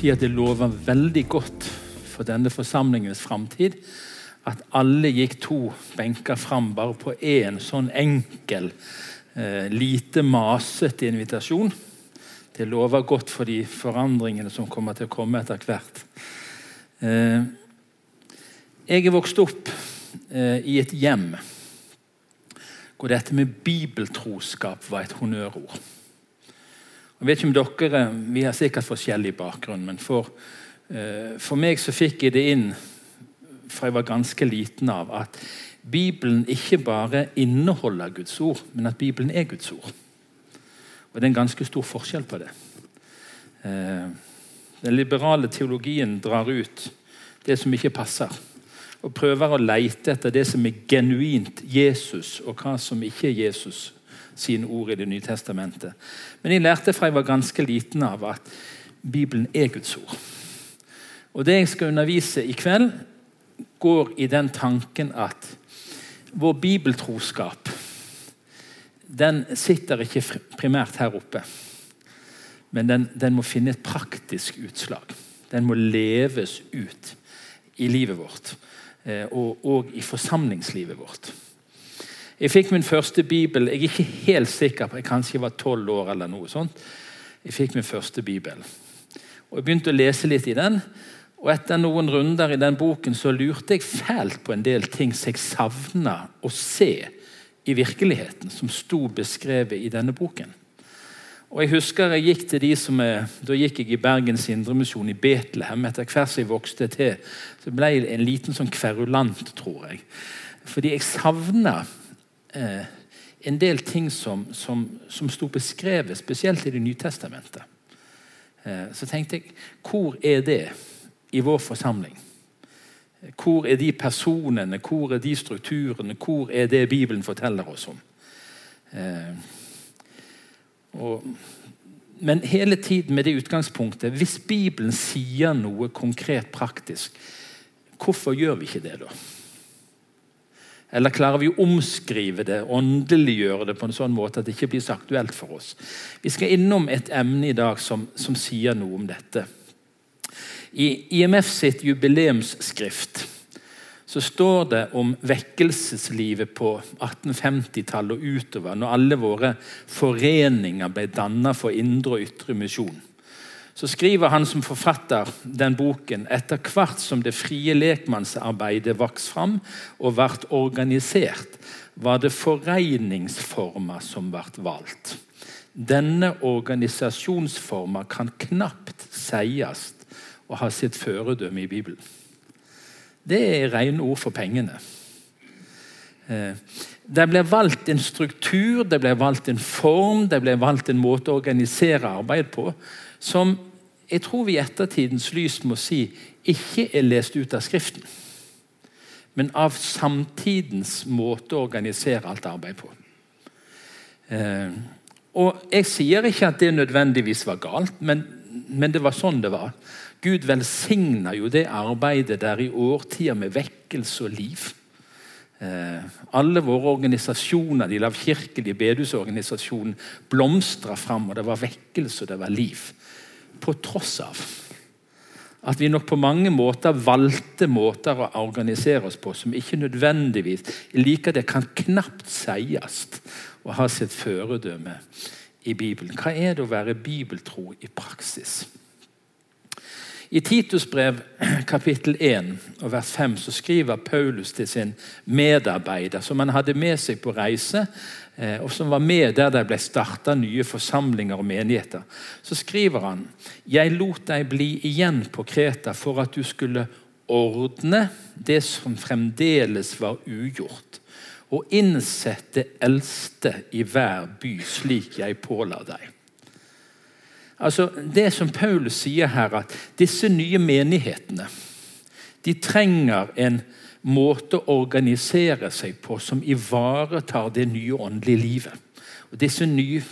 si at det lover veldig godt for denne forsamlingens framtid at alle gikk to benker fram bare på én sånn enkel, eh, lite masete invitasjon. Det lover godt for de forandringene som kommer til å komme etter hvert. Eh, jeg er vokst opp eh, i et hjem hvor dette med bibeltroskap var et honnørord. Jeg vet ikke om dere, Vi har sikkert forskjellig bakgrunn, men for, eh, for meg så fikk jeg det inn fra jeg var ganske liten av at Bibelen ikke bare inneholder Guds ord, men at Bibelen er Guds ord. Og Det er en ganske stor forskjell på det. Eh, den liberale teologien drar ut det som ikke passer, og prøver å leite etter det som er genuint Jesus, og hva som ikke er Jesus sine ord i Det nye testamentet. Men jeg lærte fra jeg var ganske liten av at Bibelen er Guds ord. Og Det jeg skal undervise i kveld, går i den tanken at vår bibeltroskap den sitter ikke primært her oppe. Men den, den, må finne et praktisk utslag. Den må leves ut i livet vårt. Eh, og, og i forsamlingslivet vårt. Jeg fikk min første bibel jeg er ikke helt sikker på, jeg kanskje var tolv år. eller noe sånt. Jeg fikk min første bibel. Og Jeg begynte å lese litt i den. Og Etter noen runder i den boken så lurte jeg fælt på en del ting som jeg savna å se i virkeligheten, som sto beskrevet i denne boken. Og jeg husker jeg gikk til de som er, Da gikk jeg i Bergens Indremisjon i Betlehem. Etter hvert som jeg vokste til, så ble jeg en liten sånn kverulant, tror jeg. Fordi jeg savna eh, en del ting som, som, som sto beskrevet, spesielt i Det nye testamentet. Eh, så tenkte jeg hvor er det i vår forsamling? Hvor er de personene, hvor er de strukturene, hvor er det Bibelen forteller oss om? Eh, og, men hele tiden med det utgangspunktet Hvis Bibelen sier noe konkret praktisk, hvorfor gjør vi ikke det da? Eller klarer vi å omskrive det, åndeliggjøre det på en sånn måte at det ikke blir så aktuelt for oss? Vi skal innom et emne i dag som, som sier noe om dette. I IMF sitt jubileumsskrift så står det om vekkelseslivet på 1850-tallet og utover, når alle våre foreninger ble dannet for indre og ytre misjon. Så skriver han som forfatter den boken etter hvert som det frie lekmannsarbeidet vokste fram og ble organisert, var det foreningsformer som ble valgt. Denne organisasjonsforma kan knapt sies å ha sitt føredømme i Bibelen. Det er rene ord for pengene. Eh, det ble valgt en struktur, det ble valgt en form, det ble valgt en måte å organisere arbeid på som jeg tror vi i ettertidens lys må si ikke er lest ut av Skriften, men av samtidens måte å organisere alt arbeid på. Eh, og Jeg sier ikke at det nødvendigvis var galt, men, men det var sånn det var. Gud velsigna jo det arbeidet der i årtier med vekkelse og liv. Eh, alle våre organisasjoner, de lavkirkelige bedehusorganisasjonene, blomstra fram, og det var vekkelse og det var liv. På tross av at vi nok på mange måter valgte måter å organisere oss på som ikke nødvendigvis liker det kan knapt sies å ha sitt føredømme i Bibelen. Hva er det å være bibeltro i praksis? I Titus brev kapittel 1 og vers 5 så skriver Paulus til sin medarbeider, som han hadde med seg på reise, og som var med der det ble starta nye forsamlinger og menigheter. Så skriver han Jeg lot deg bli igjen på Kreta for at du skulle ordne det som fremdeles var ugjort, og innsette eldste i hver by, slik jeg påla deg. Altså, Det som Paulus sier her, at disse nye menighetene de trenger en måte å organisere seg på som ivaretar det nye åndelige livet. Og disse nye,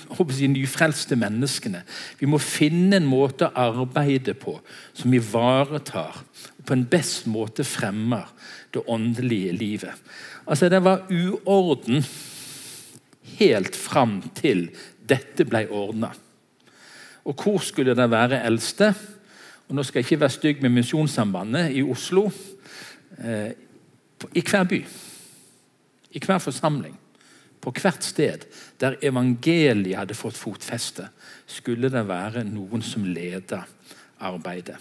nyfrelste menneskene. Vi må finne en måte å arbeide på som ivaretar og på en best måte fremmer det åndelige livet. Altså, Det var uorden helt fram til dette ble ordna. Og hvor skulle det være eldste? og nå skal jeg ikke være stygg med Misjonssambandet i Oslo eh, I hver by, i hver forsamling, på hvert sted der evangeliet hadde fått fotfeste, skulle det være noen som leda arbeidet.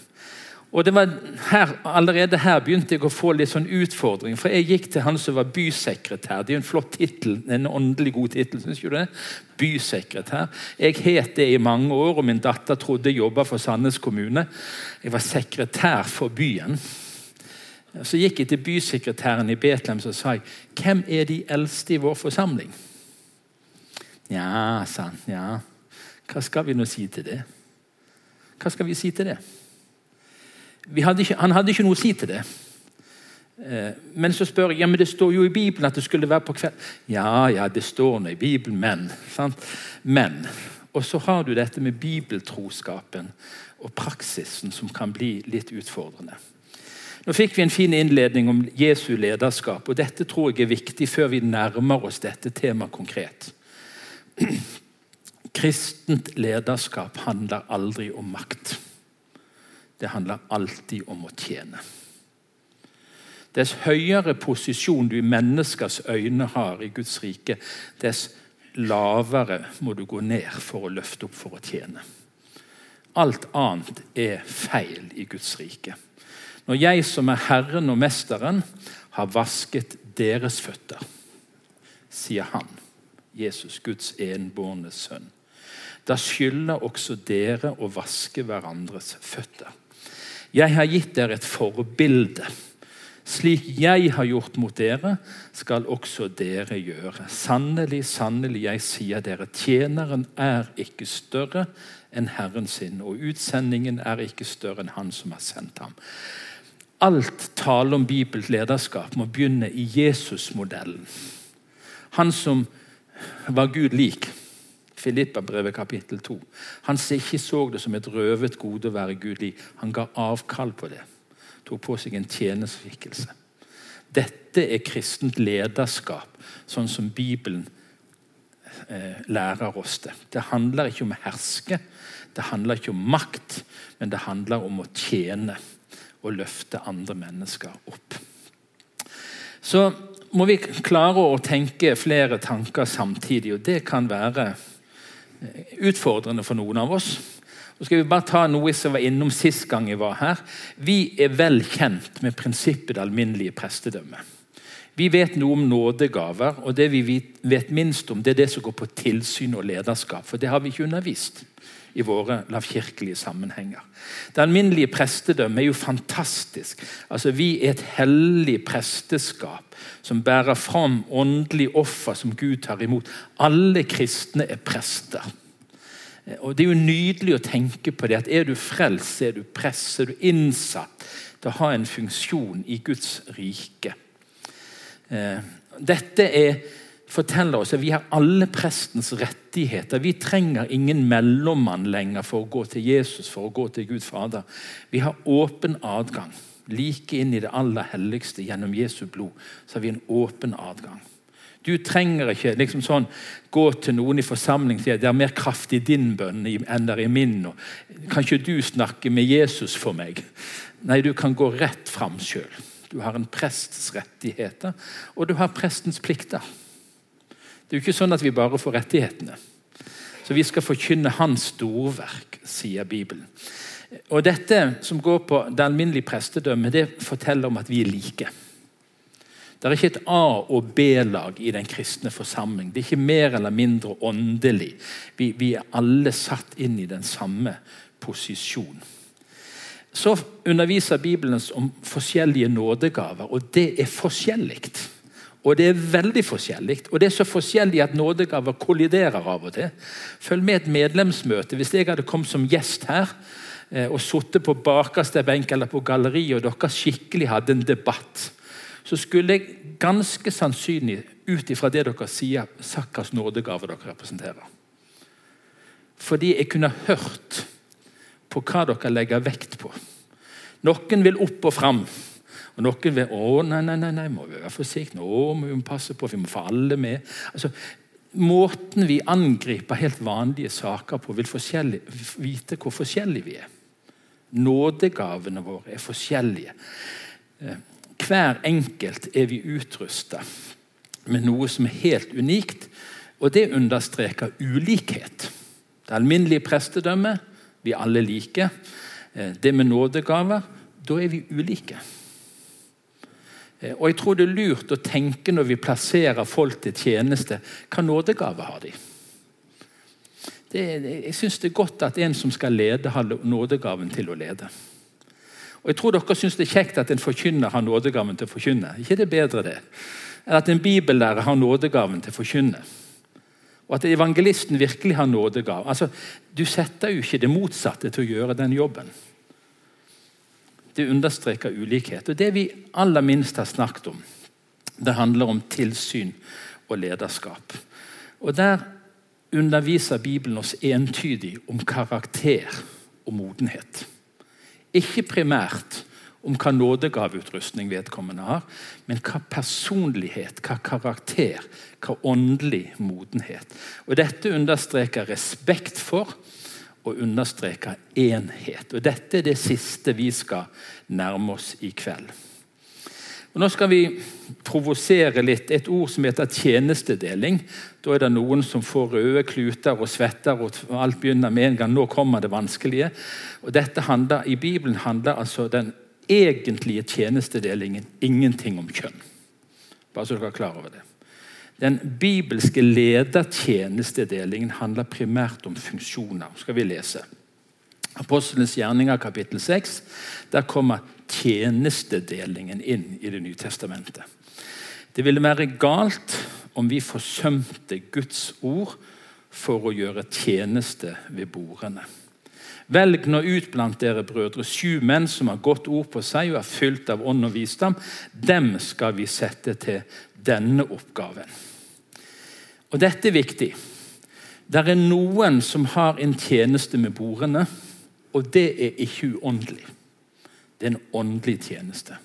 Og det var her, Allerede her begynte jeg å få litt sånn utfordring. For jeg gikk til han som var bysekretær. Det er jo en flott tittel. En åndelig god tittel. Syns du det? Bysekretær. Jeg het det i mange år, og min datter trodde jeg jobba for Sandnes kommune. Jeg var sekretær for byen. Så gikk jeg til bysekretæren i Betlehem og sa hvem er de eldste i vår forsamling. Ja, sa han. Ja. Hva skal vi nå si til det? Hva skal vi si til det? hadde ikke, han hadde ikke noe å si til det. Eh, men så spør jeg ja, men det står jo i Bibelen at det skulle være på kveld. Ja, ja, det står nå i Bibelen, men. Sant? Men. Og så har du dette med bibeltroskapen og praksisen som kan bli litt utfordrende. Nå fikk vi en fin innledning om Jesu lederskap, og dette tror jeg er viktig før vi nærmer oss dette temaet konkret. Kristent lederskap handler aldri om makt. Det handler alltid om å tjene. Dess høyere posisjon du i menneskers øyne har i Guds rike, dess lavere må du gå ned for å løfte opp for å tjene. Alt annet er feil i Guds rike. Når jeg som er Herren og Mesteren, har vasket deres føtter, sier han, Jesus, Guds enbårne sønn, da skylder også dere å vaske hverandres føtter. Jeg har gitt dere et forbilde. Slik jeg har gjort mot dere, skal også dere gjøre. Sannelig, sannelig, jeg sier dere, tjeneren er ikke større enn Herren sin, og utsendingen er ikke større enn Han som har sendt ham. Alt tale om Bibels lederskap må begynne i Jesus-modellen. Han som var Gud lik. Filippa-brevet kapittel 2. Han ikke så det som et røvet gode å være gudlig. Han ga avkall på det. Tok på seg en tjenesteskikkelse. Dette er kristent lederskap, sånn som Bibelen eh, lærer oss det. Det handler ikke om å herske, det handler ikke om makt, men det handler om å tjene og løfte andre mennesker opp. Så må vi klare å tenke flere tanker samtidig, og det kan være utfordrende for noen av oss. Så skal vi bare ta noe som var innom sist gang jeg var her. Vi er vel kjent med prinsippet det alminnelige prestedømmet. Vi vet noe om nådegaver, og det vi vet minst om, det er det som går på tilsyn og lederskap. For det har vi ikke undervist i våre lavkirkelige sammenhenger. Det alminnelige prestedømmet er jo fantastisk. Altså, Vi er et hellig presteskap som bærer fram åndelige offer som Gud tar imot. Alle kristne er prester. Og Det er jo nydelig å tenke på det. at Er du frelst, er du prest, er du innsatt til å ha en funksjon i Guds rike. Eh, dette er, forteller oss at vi har alle prestens rettigheter. Vi trenger ingen mellommann lenger for å gå til Jesus, for å gå til Gud Fader. Vi har åpen adgang like inn i det aller helligste gjennom Jesu blod, så har vi en åpen adgang. Du trenger ikke liksom sånn, gå til noen i forsamling og si at det er mer kraft i din bønn enn det er i min. Og, kan ikke du snakke med Jesus for meg? Nei, du kan gå rett fram sjøl. Du har en prests rettigheter, og du har prestens plikter. Det er jo ikke sånn at vi bare får rettighetene. Så vi skal forkynne hans storverk, sier Bibelen. Og Dette som går på det alminnelige prestedømmet, det forteller om at vi er like. Det er ikke et A- og B-lag i den kristne forsamling. Det er ikke mer eller mindre åndelig. Vi, vi er alle satt inn i den samme posisjon. Så underviser Bibelen om forskjellige nådegaver, og det er forskjellig. Og det er veldig forskjellig. Og det er så forskjellig at nådegaver kolliderer av og til. Følg med et medlemsmøte. Hvis jeg hadde kommet som gjest her, Eh, og sittet på bakerste benk eller på galleriet og dere skikkelig hadde en debatt, så skulle jeg ganske sannsynlig ut ifra det dere sier, sagt hvilken nådegave dere representerer. Fordi jeg kunne hørt på hva dere legger vekt på. Noen vil opp og fram. Og noen vil å nei, nei, nei, nei må vi være forsiktige, Å, må vi passe på, vi må få alle med. Altså, Måten vi angriper helt vanlige saker på, vil vite hvor forskjellige vi er. Nådegavene våre er forskjellige. Eh, hver enkelt er vi utrusta med noe som er helt unikt, og det understreker ulikhet. Det alminnelige prestedømmet vi alle like. Eh, det med nådegaver da er vi ulike. Eh, og jeg tror det er lurt å tenke når vi plasserer folk til tjeneste, hva nådegave har de? Det, jeg syns det er godt at en som skal lede, har nådegaven til å lede. Og Jeg tror dere syns det er kjekt at en forkynner har nådegaven til å forkynne. ikke det bedre det? Eller at en bibellærer har nådegaven til å forkynne. Og at evangelisten virkelig har nådegave. Altså, du setter jo ikke det motsatte til å gjøre den jobben. Det understreker ulikhet. Og Det vi aller minst har snakket om, det handler om tilsyn og lederskap. Og Der underviser Bibelen oss entydig om karakter og modenhet. Ikke primært om hva nådegaveutrustning vedkommende har, men hva personlighet, hva karakter, hva åndelig modenhet. Og Dette understreker respekt for og understreker enhet. Og Dette er det siste vi skal nærme oss i kveld. Og Nå skal vi provosere litt. Et ord som heter tjenestedeling. Da er det noen som får røde kluter og svetter, og alt begynner med en gang. Nå kommer det vanskelige. Og dette handler, I Bibelen handler altså den egentlige tjenestedelingen ingenting om kjønn. Bare så dere er klar over det. Den bibelske ledertjenestedelingen handler primært om funksjoner. skal vi lese. Apostelens gjerninger kapittel 6. Der kommer tjenestedelingen inn i Det nye testamentet. Det ville være galt om vi forsømte Guds ord for å gjøre tjeneste ved bordene. Velg nå ut blant dere brødre sju menn som har godt ord på seg og er fylt av ånd og visdom. Dem skal vi sette til denne oppgaven. Og Dette er viktig. Det er noen som har en tjeneste med bordene, og det er ikke uåndelig. Det er en åndelig tjeneste.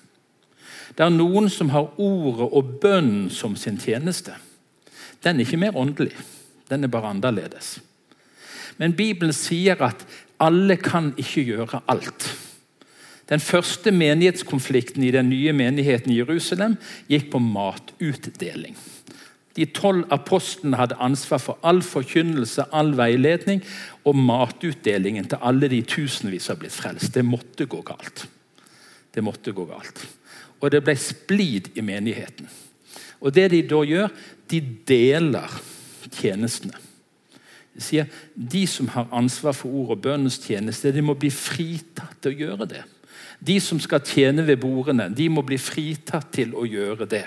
Det er noen som har ordet og bønnen som sin tjeneste. Den er ikke mer åndelig, den er bare annerledes. Men Bibelen sier at alle kan ikke gjøre alt. Den første menighetskonflikten i den nye menigheten i Jerusalem gikk på matutdeling. De tolv apostlene hadde ansvar for all forkynnelse, all veiledning og matutdelingen til alle de tusenvis har blitt frelst. Det måtte gå galt. Det måtte gå galt. Og det ble splid i menigheten. Og det de da gjør, de deler tjenestene. De sier De som har ansvar for ord og bønnens tjeneste, de må bli fritatt til å gjøre det. De som skal tjene ved bordene, de må bli fritatt til å gjøre det.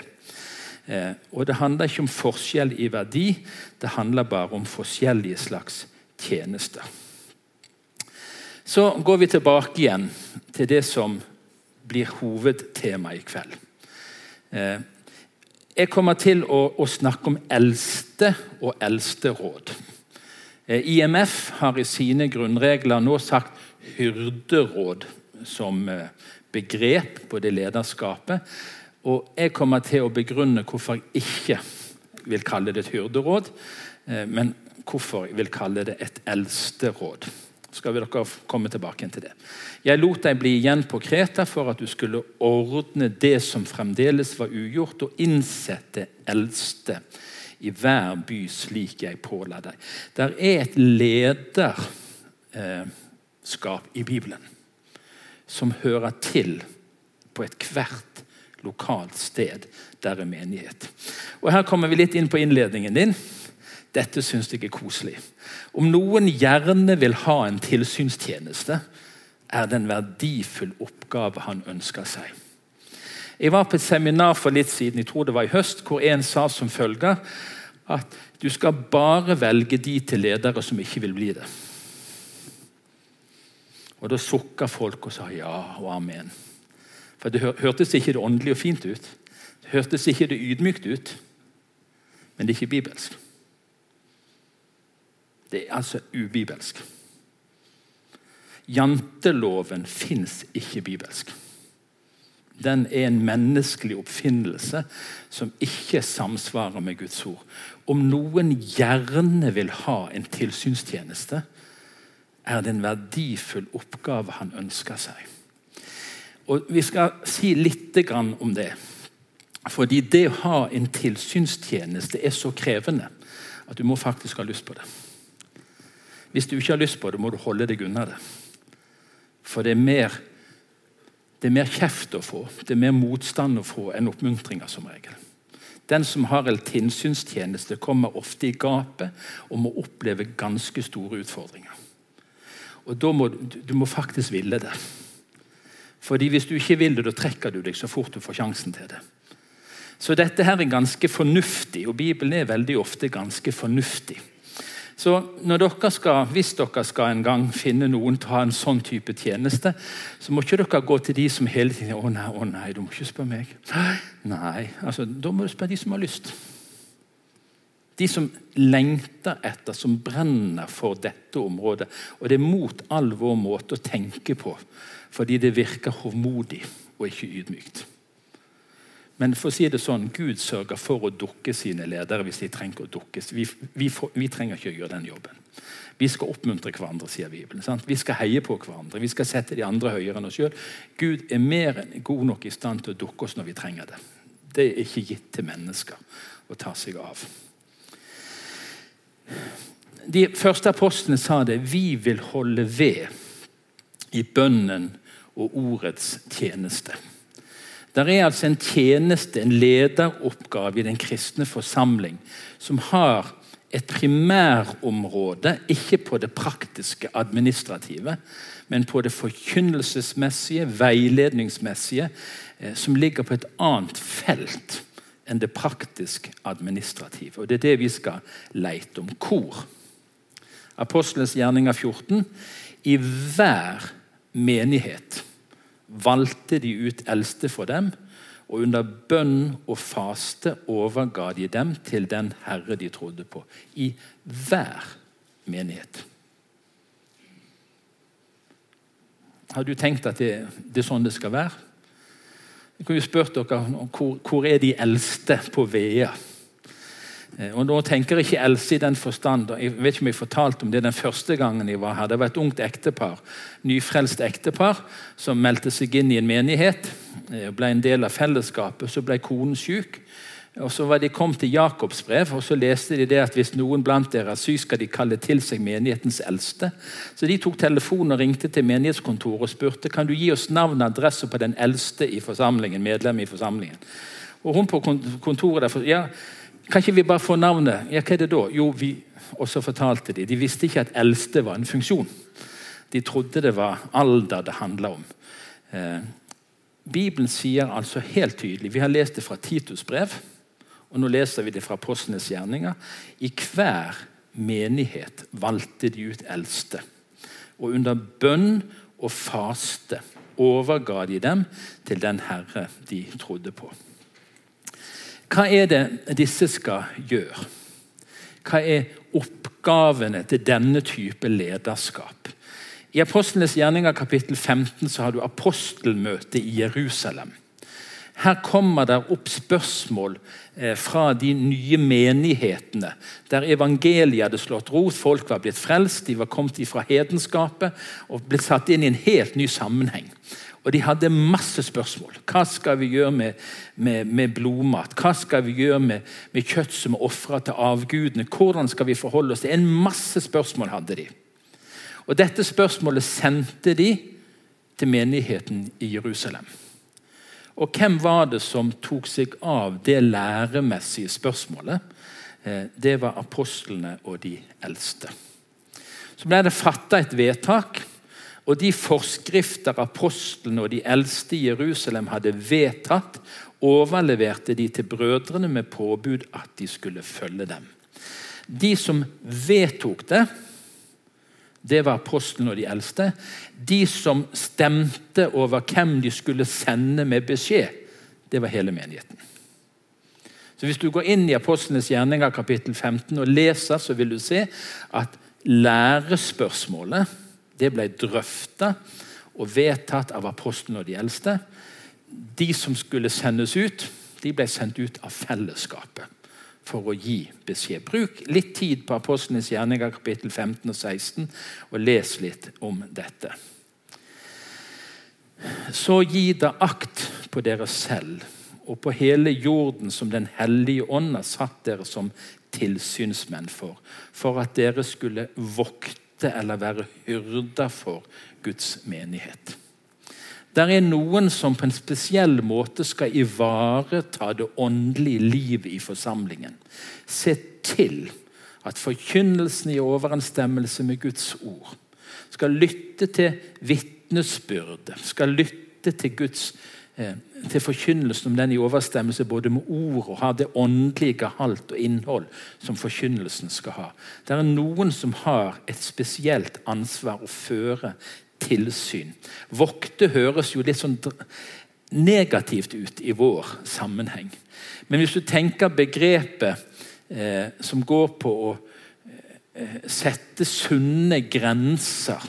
Eh, og Det handler ikke om forskjell i verdi, det handler bare om forskjellige slags tjenester. Så går vi tilbake igjen til det som blir hovedtema i kveld. Eh, jeg kommer til å, snakke om eldste og eldste råd. Eh, IMF har i sine grunnregler nå sagt hyrderåd som begrep på det lederskapet. Og jeg kommer til å begrunne hvorfor jeg ikke vil kalle det et hyrderåd, eh, men hvorfor jeg vil kalle det et eldsteråd. Skal vi dere komme tilbake til det. Jeg lot deg bli igjen på Kreta for at du skulle ordne det som fremdeles var ugjort, og innsette eldste i hver by slik jeg påla deg. Der er et lederskap i Bibelen som hører til på ethvert lokalt sted der er menighet. Og Her kommer vi litt inn på innledningen din. Dette syns jeg er koselig. Om noen gjerne vil ha en tilsynstjeneste, er det en verdifull oppgave han ønsker seg. Jeg var på et seminar for litt siden, jeg tror det var i høst, hvor en sa som følger at du skal bare velge de til ledere som ikke vil bli det. Og Da sukka folk og sa ja og amen. For Det hørtes ikke det åndelig og fint ut. Det hørtes ikke det ydmykt ut. Men det er ikke bibelsk. Det er altså ubibelsk. Janteloven fins ikke bibelsk den er en menneskelig oppfinnelse som ikke samsvarer med Guds ord. Om noen gjerne vil ha en tilsynstjeneste, er det en verdifull oppgave han ønsker seg. Og Vi skal si litt om det. Fordi det å ha en tilsynstjeneste er så krevende at du må faktisk ha lyst på det. Hvis du ikke har lyst på det, må du holde deg unna det. For det er mer, det er mer kjeft å få, det er mer motstand å få enn oppmuntringer som regel. Den som har en tilsynstjeneste, kommer ofte i gapet og må oppleve ganske store utfordringer. Og da må, Du må faktisk ville det. Fordi Hvis du ikke vil det, da trekker du deg så fort du får sjansen til det. Så dette her er ganske fornuftig, og Bibelen er veldig ofte ganske fornuftig. Så dere skal, Hvis dere skal en gang finne noen til å ha en sånn type tjeneste, så må ikke dere gå til de som hele tiden å nei, å nei, du må ikke spørre meg. Nei, altså, Da må du spørre de som har lyst. De som lengter etter, som brenner for dette området. Og det er mot all vår måte å tenke på, fordi det virker hovmodig og ikke ydmykt. Men for å si det sånn, Gud sørger for å dukke sine ledere hvis de trenger å dukkes. Vi, vi, vi, trenger ikke å gjøre den jobben. Vi skal oppmuntre hverandre, sier Bibelen. Sant? Vi skal heie på hverandre. Vi skal sette de andre høyere enn oss sjøl. Gud er mer enn god nok i stand til å dukke oss når vi trenger det. Det er ikke gitt til mennesker å ta seg av. De første apostlene sa det. Vi vil holde ved i bønnen og ordets tjeneste. Der er altså en tjeneste, en lederoppgave i den kristne forsamling, som har et primærområde, ikke på det praktiske, administrative, men på det forkynnelsesmessige, veiledningsmessige, eh, som ligger på et annet felt enn det praktisk administrative. Og Det er det vi skal leite om. Kor. Apostelens gjerninger 14. I hver menighet valgte de ut eldste for dem, og under bønn og faste overga de dem til den Herre de trodde på. I hver menighet. Har du tenkt at det, det er sånn det skal være? Jeg kunne spurt dere hvor, hvor er de eldste på Vea? Eh, og Nå tenker jeg ikke Else i den forstand Jeg vet ikke om jeg fortalte om det den første gangen jeg var her. Det var et ungt ektepar, nyfrelst ektepar som meldte seg inn i en menighet. og eh, ble en del av fellesskapet. Så ble konen syk. Og så var De kom til Jakobs brev, og så leste de det at hvis noen blant dere er syk, skal de kalle til seg menighetens eldste. Så De tok telefonen og ringte til menighetskontoret og spurte kan du gi oss navn og adresse på den eldste i forsamlingen, medlem i forsamlingen. Og Hun på kontoret der, ja, kan ikke vi bare få navnet? Ja, hva er det da? Jo, vi, også fortalte de. De visste ikke at eldste var en funksjon. De trodde det var alder det handla om. Eh, Bibelen sier altså helt tydelig Vi har lest det fra Titus brev, og nå leser vi det fra Apostlenes gjerninger. I hver menighet valgte de ut eldste. Og under bønn og faste overga de dem til den Herre de trodde på. Hva er det disse skal gjøre? Hva er oppgavene til denne type lederskap? I Apostlenes gjerninger kapittel 15 så har du apostelmøte i Jerusalem. Her kommer det opp spørsmål eh, fra de nye menighetene, der evangeliet hadde slått rot. Folk var blitt frelst, de var kommet fra hedenskapet og blitt satt inn i en helt ny sammenheng. Og de hadde masse spørsmål. Hva skal vi gjøre med, med, med blodmat? Hva skal vi gjøre med, med kjøtt som er ofra til avgudene? Hvordan skal vi forholde oss til En masse spørsmål hadde de. Og Dette spørsmålet sendte de til menigheten i Jerusalem. Og hvem var det som tok seg av det læremessige spørsmålet? Eh, det var apostlene og de eldste. Så ble det fatta et vedtak og de forskrifter apostlene og de eldste i Jerusalem hadde vedtatt, overleverte de til brødrene med påbud at de skulle følge dem. De som vedtok det, det var apostlene og de eldste. De som stemte over hvem de skulle sende med beskjed, det var hele menigheten. Så Hvis du går inn i Apostlenes gjerninger kapittel 15 og leser, så vil du se at lærespørsmålet det ble drøfta og vedtatt av apostlene og de eldste. De som skulle sendes ut, de ble sendt ut av fellesskapet. for å gi beskjed. Bruk litt tid på Apostlenes gjerninger kapittel 15 og 16 og les litt om dette. Så gi da akt på dere selv og på hele jorden som Den hellige ånd har satt dere som tilsynsmenn for, for at dere skulle vokte eller være hyrder for Guds menighet. Der er noen som på en spesiell måte skal ivareta det åndelige livet i forsamlingen. Se til at forkynnelsen i overensstemmelse med Guds ord skal lytte til vitnesbyrdet, skal lytte til Guds eh, til forkynnelsen om den i overstemmelse både med ord og har det åndelige halt og innhold som forkynnelsen skal ha. Det er noen som har et spesielt ansvar å føre tilsyn. Vokte høres jo litt sånn negativt ut i vår sammenheng. Men hvis du tenker begrepet eh, som går på å eh, sette sunne grenser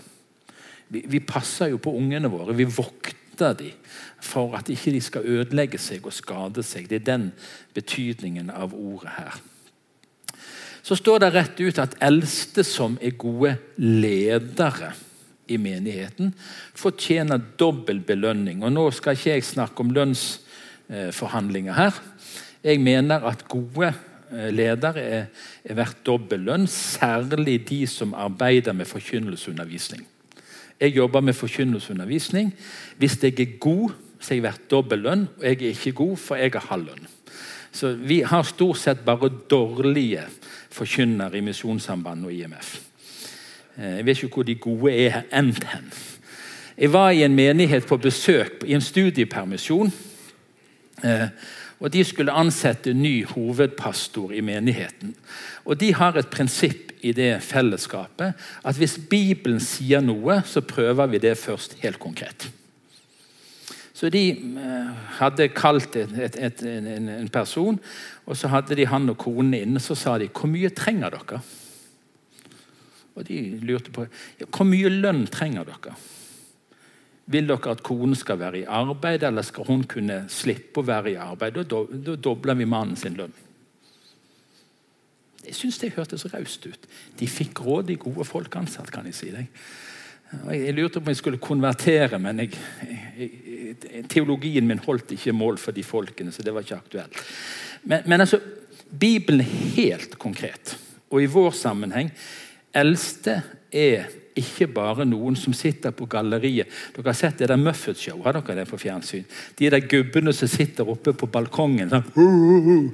vi, vi, passer jo på ungene våre. Vi vokter dem for at ikke de skal ødelegge seg og skade seg. Det er den betydningen av ordet her. Så står det rett ut at eldste som er gode ledere i menigheten, fortjener dobbel belønning. Og Nå skal ikke jeg snakke om lønnsforhandlinger her. Jeg mener at gode eh, ledere er, er verdt dobbel lønn, særlig de som arbeider med forkynnelseundervisning. Jeg jobber med forkynnelseundervisning. Hvis jeg er god, så jeg verdt dobbel lønn, og jeg er ikke god, for jeg har halv lønn. Så Vi har stort sett bare dårlige forkynnere i Misjonssambandet og IMF. Eh, jeg vet ikke hvor de gode er endt hen. Jeg var i en menighet på besøk i en studiepermisjon. Eh, og De skulle ansette ny hovedpastor i menigheten. Og De har et prinsipp i det fellesskapet at hvis Bibelen sier noe, så prøver vi det først helt konkret. Så De eh, hadde kalt et, et, et, en, en, person, og så hadde de han og konen inne. Så sa de 'Hvor mye trenger dere?' Og De lurte på ja, 'Hvor mye lønn trenger dere?' Vil dere at konen skal være i arbeid, eller skal hun kunne slippe å være i arbeid? Da, da dobler vi mannen sin lønn. Jeg syns det hørtes raust ut. De fikk råd, de gode folk ansatt, kan jeg si deg. Jeg lurte på om jeg skulle konvertere, men jeg, teologien min holdt ikke mål for de folkene, så det var ikke aktuelt. Men, men altså, Bibelen er helt konkret. Og i vår sammenheng eldste er ikke bare noen som sitter på galleriet. Dere har sett det der Muffet Show? Har dere det på fjernsyn? De der gubbene som sitter oppe på balkongen. Sånn.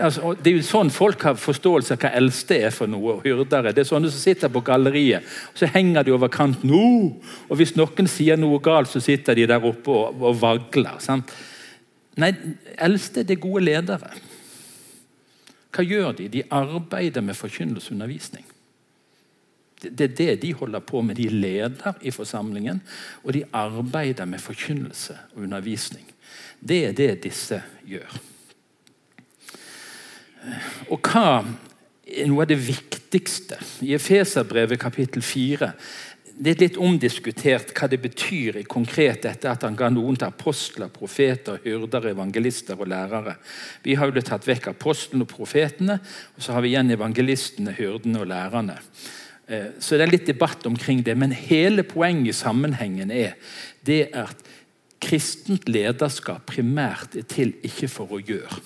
Altså, det er jo sånn folk har forståelse av hva eldste er for noe. og hyrdere. Det er sånne som sitter på galleriet. og Så henger de over kanten. Og hvis noen sier noe galt, så sitter de der oppe og, og vagler. Sant? Nei, eldste er gode ledere. Hva gjør de? De arbeider med forkynnelseundervisning. Det er det de holder på med. De leder i forsamlingen, og de arbeider med forkynnelse og undervisning. Det er det disse gjør. Og hva er noe av det viktigste? I Efeserbrevet kapittel 4 det er litt omdiskutert hva det betyr i konkret dette at han ga noen til apostler, profeter, hyrder, evangelister og lærere. Vi har jo tatt vekk apostlene og profetene, og så har vi igjen evangelistene, hyrdene og lærerne. Eh, så det er litt debatt omkring det, men hele poenget i sammenhengen er det at kristent lederskap primært er til ikke for å gjøre,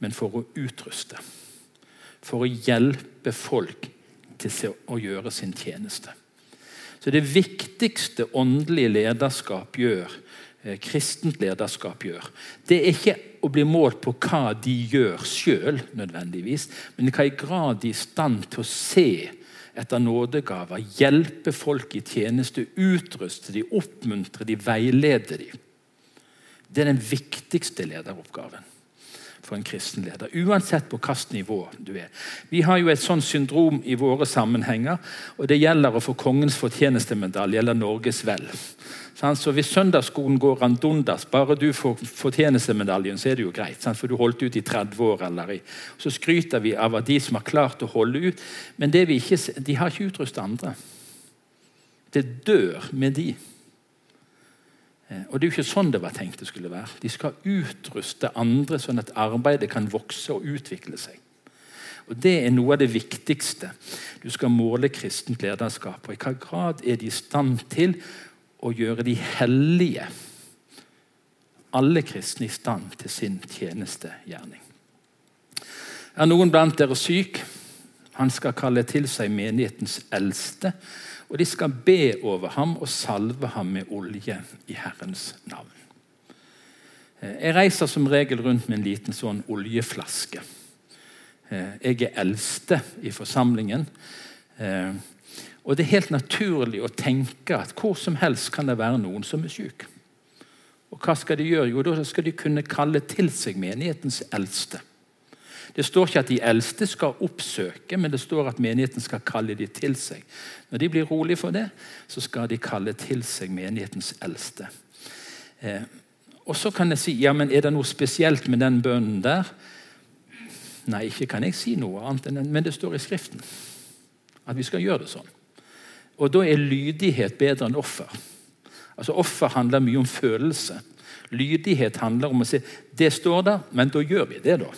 men for å utruste. For å hjelpe folk til å gjøre sin tjeneste. Så Det viktigste åndelige lederskap gjør, eh, kristent lederskap gjør, det er ikke å bli målt på hva de gjør sjøl, nødvendigvis, men i hva grad de er i stand til å se etter nådegaver, hjelpe folk i tjeneste, utruste de, oppmuntre de, veilede de. Det er den viktigste lederoppgaven for en kristen leder. Uansett på hvilket nivå du er. Vi har jo et sånt syndrom i våre sammenhenger, og det gjelder å få kongens fortjenestemedalje eller Norges vel. Så Hvis søndagsskolen går randundas, bare du får fortjenestemedaljen, så er det jo greit. For du holdt ut i 30 år. eller i. Så skryter vi av at de som har klart å holde ut, men ikke, de har ikke utrustet andre. Det dør med de. Eh, og Det er jo ikke sånn det var tenkt det skulle være. De skal utruste andre sånn at arbeidet kan vokse og utvikle seg. Og Det er noe av det viktigste du skal måle kristent lederskap på. I hva grad er de i stand til å gjøre de hellige, alle kristne, i stand til sin tjenestegjerning? Er noen blant dere syk? Han skal kalle til seg menighetens eldste og de skal be over ham og salve ham med olje i Herrens navn. Eh, jeg reiser som regel rundt med en liten sånn oljeflaske. Eh, jeg er eldste i forsamlingen. Og det er helt naturlig å tenke at hvor som helst kan det være noen som er syk. Og hva skal de gjøre? Jo, da skal de kunne kalle til seg menighetens eldste. Det står ikke at de eldste skal oppsøke, men det står at menigheten skal kalle de til seg. Når de blir rolig for det, så skal de kalle til seg menighetens eldste. Eh, og Så kan jeg si ja, men er det noe spesielt med den bønnen der. Nei, ikke kan jeg si noe annet, enn men det står i Skriften at vi skal gjøre det sånn. Og Da er lydighet bedre enn offer. Altså Offer handler mye om følelse. Lydighet handler om å si det står der, men da gjør vi det. da.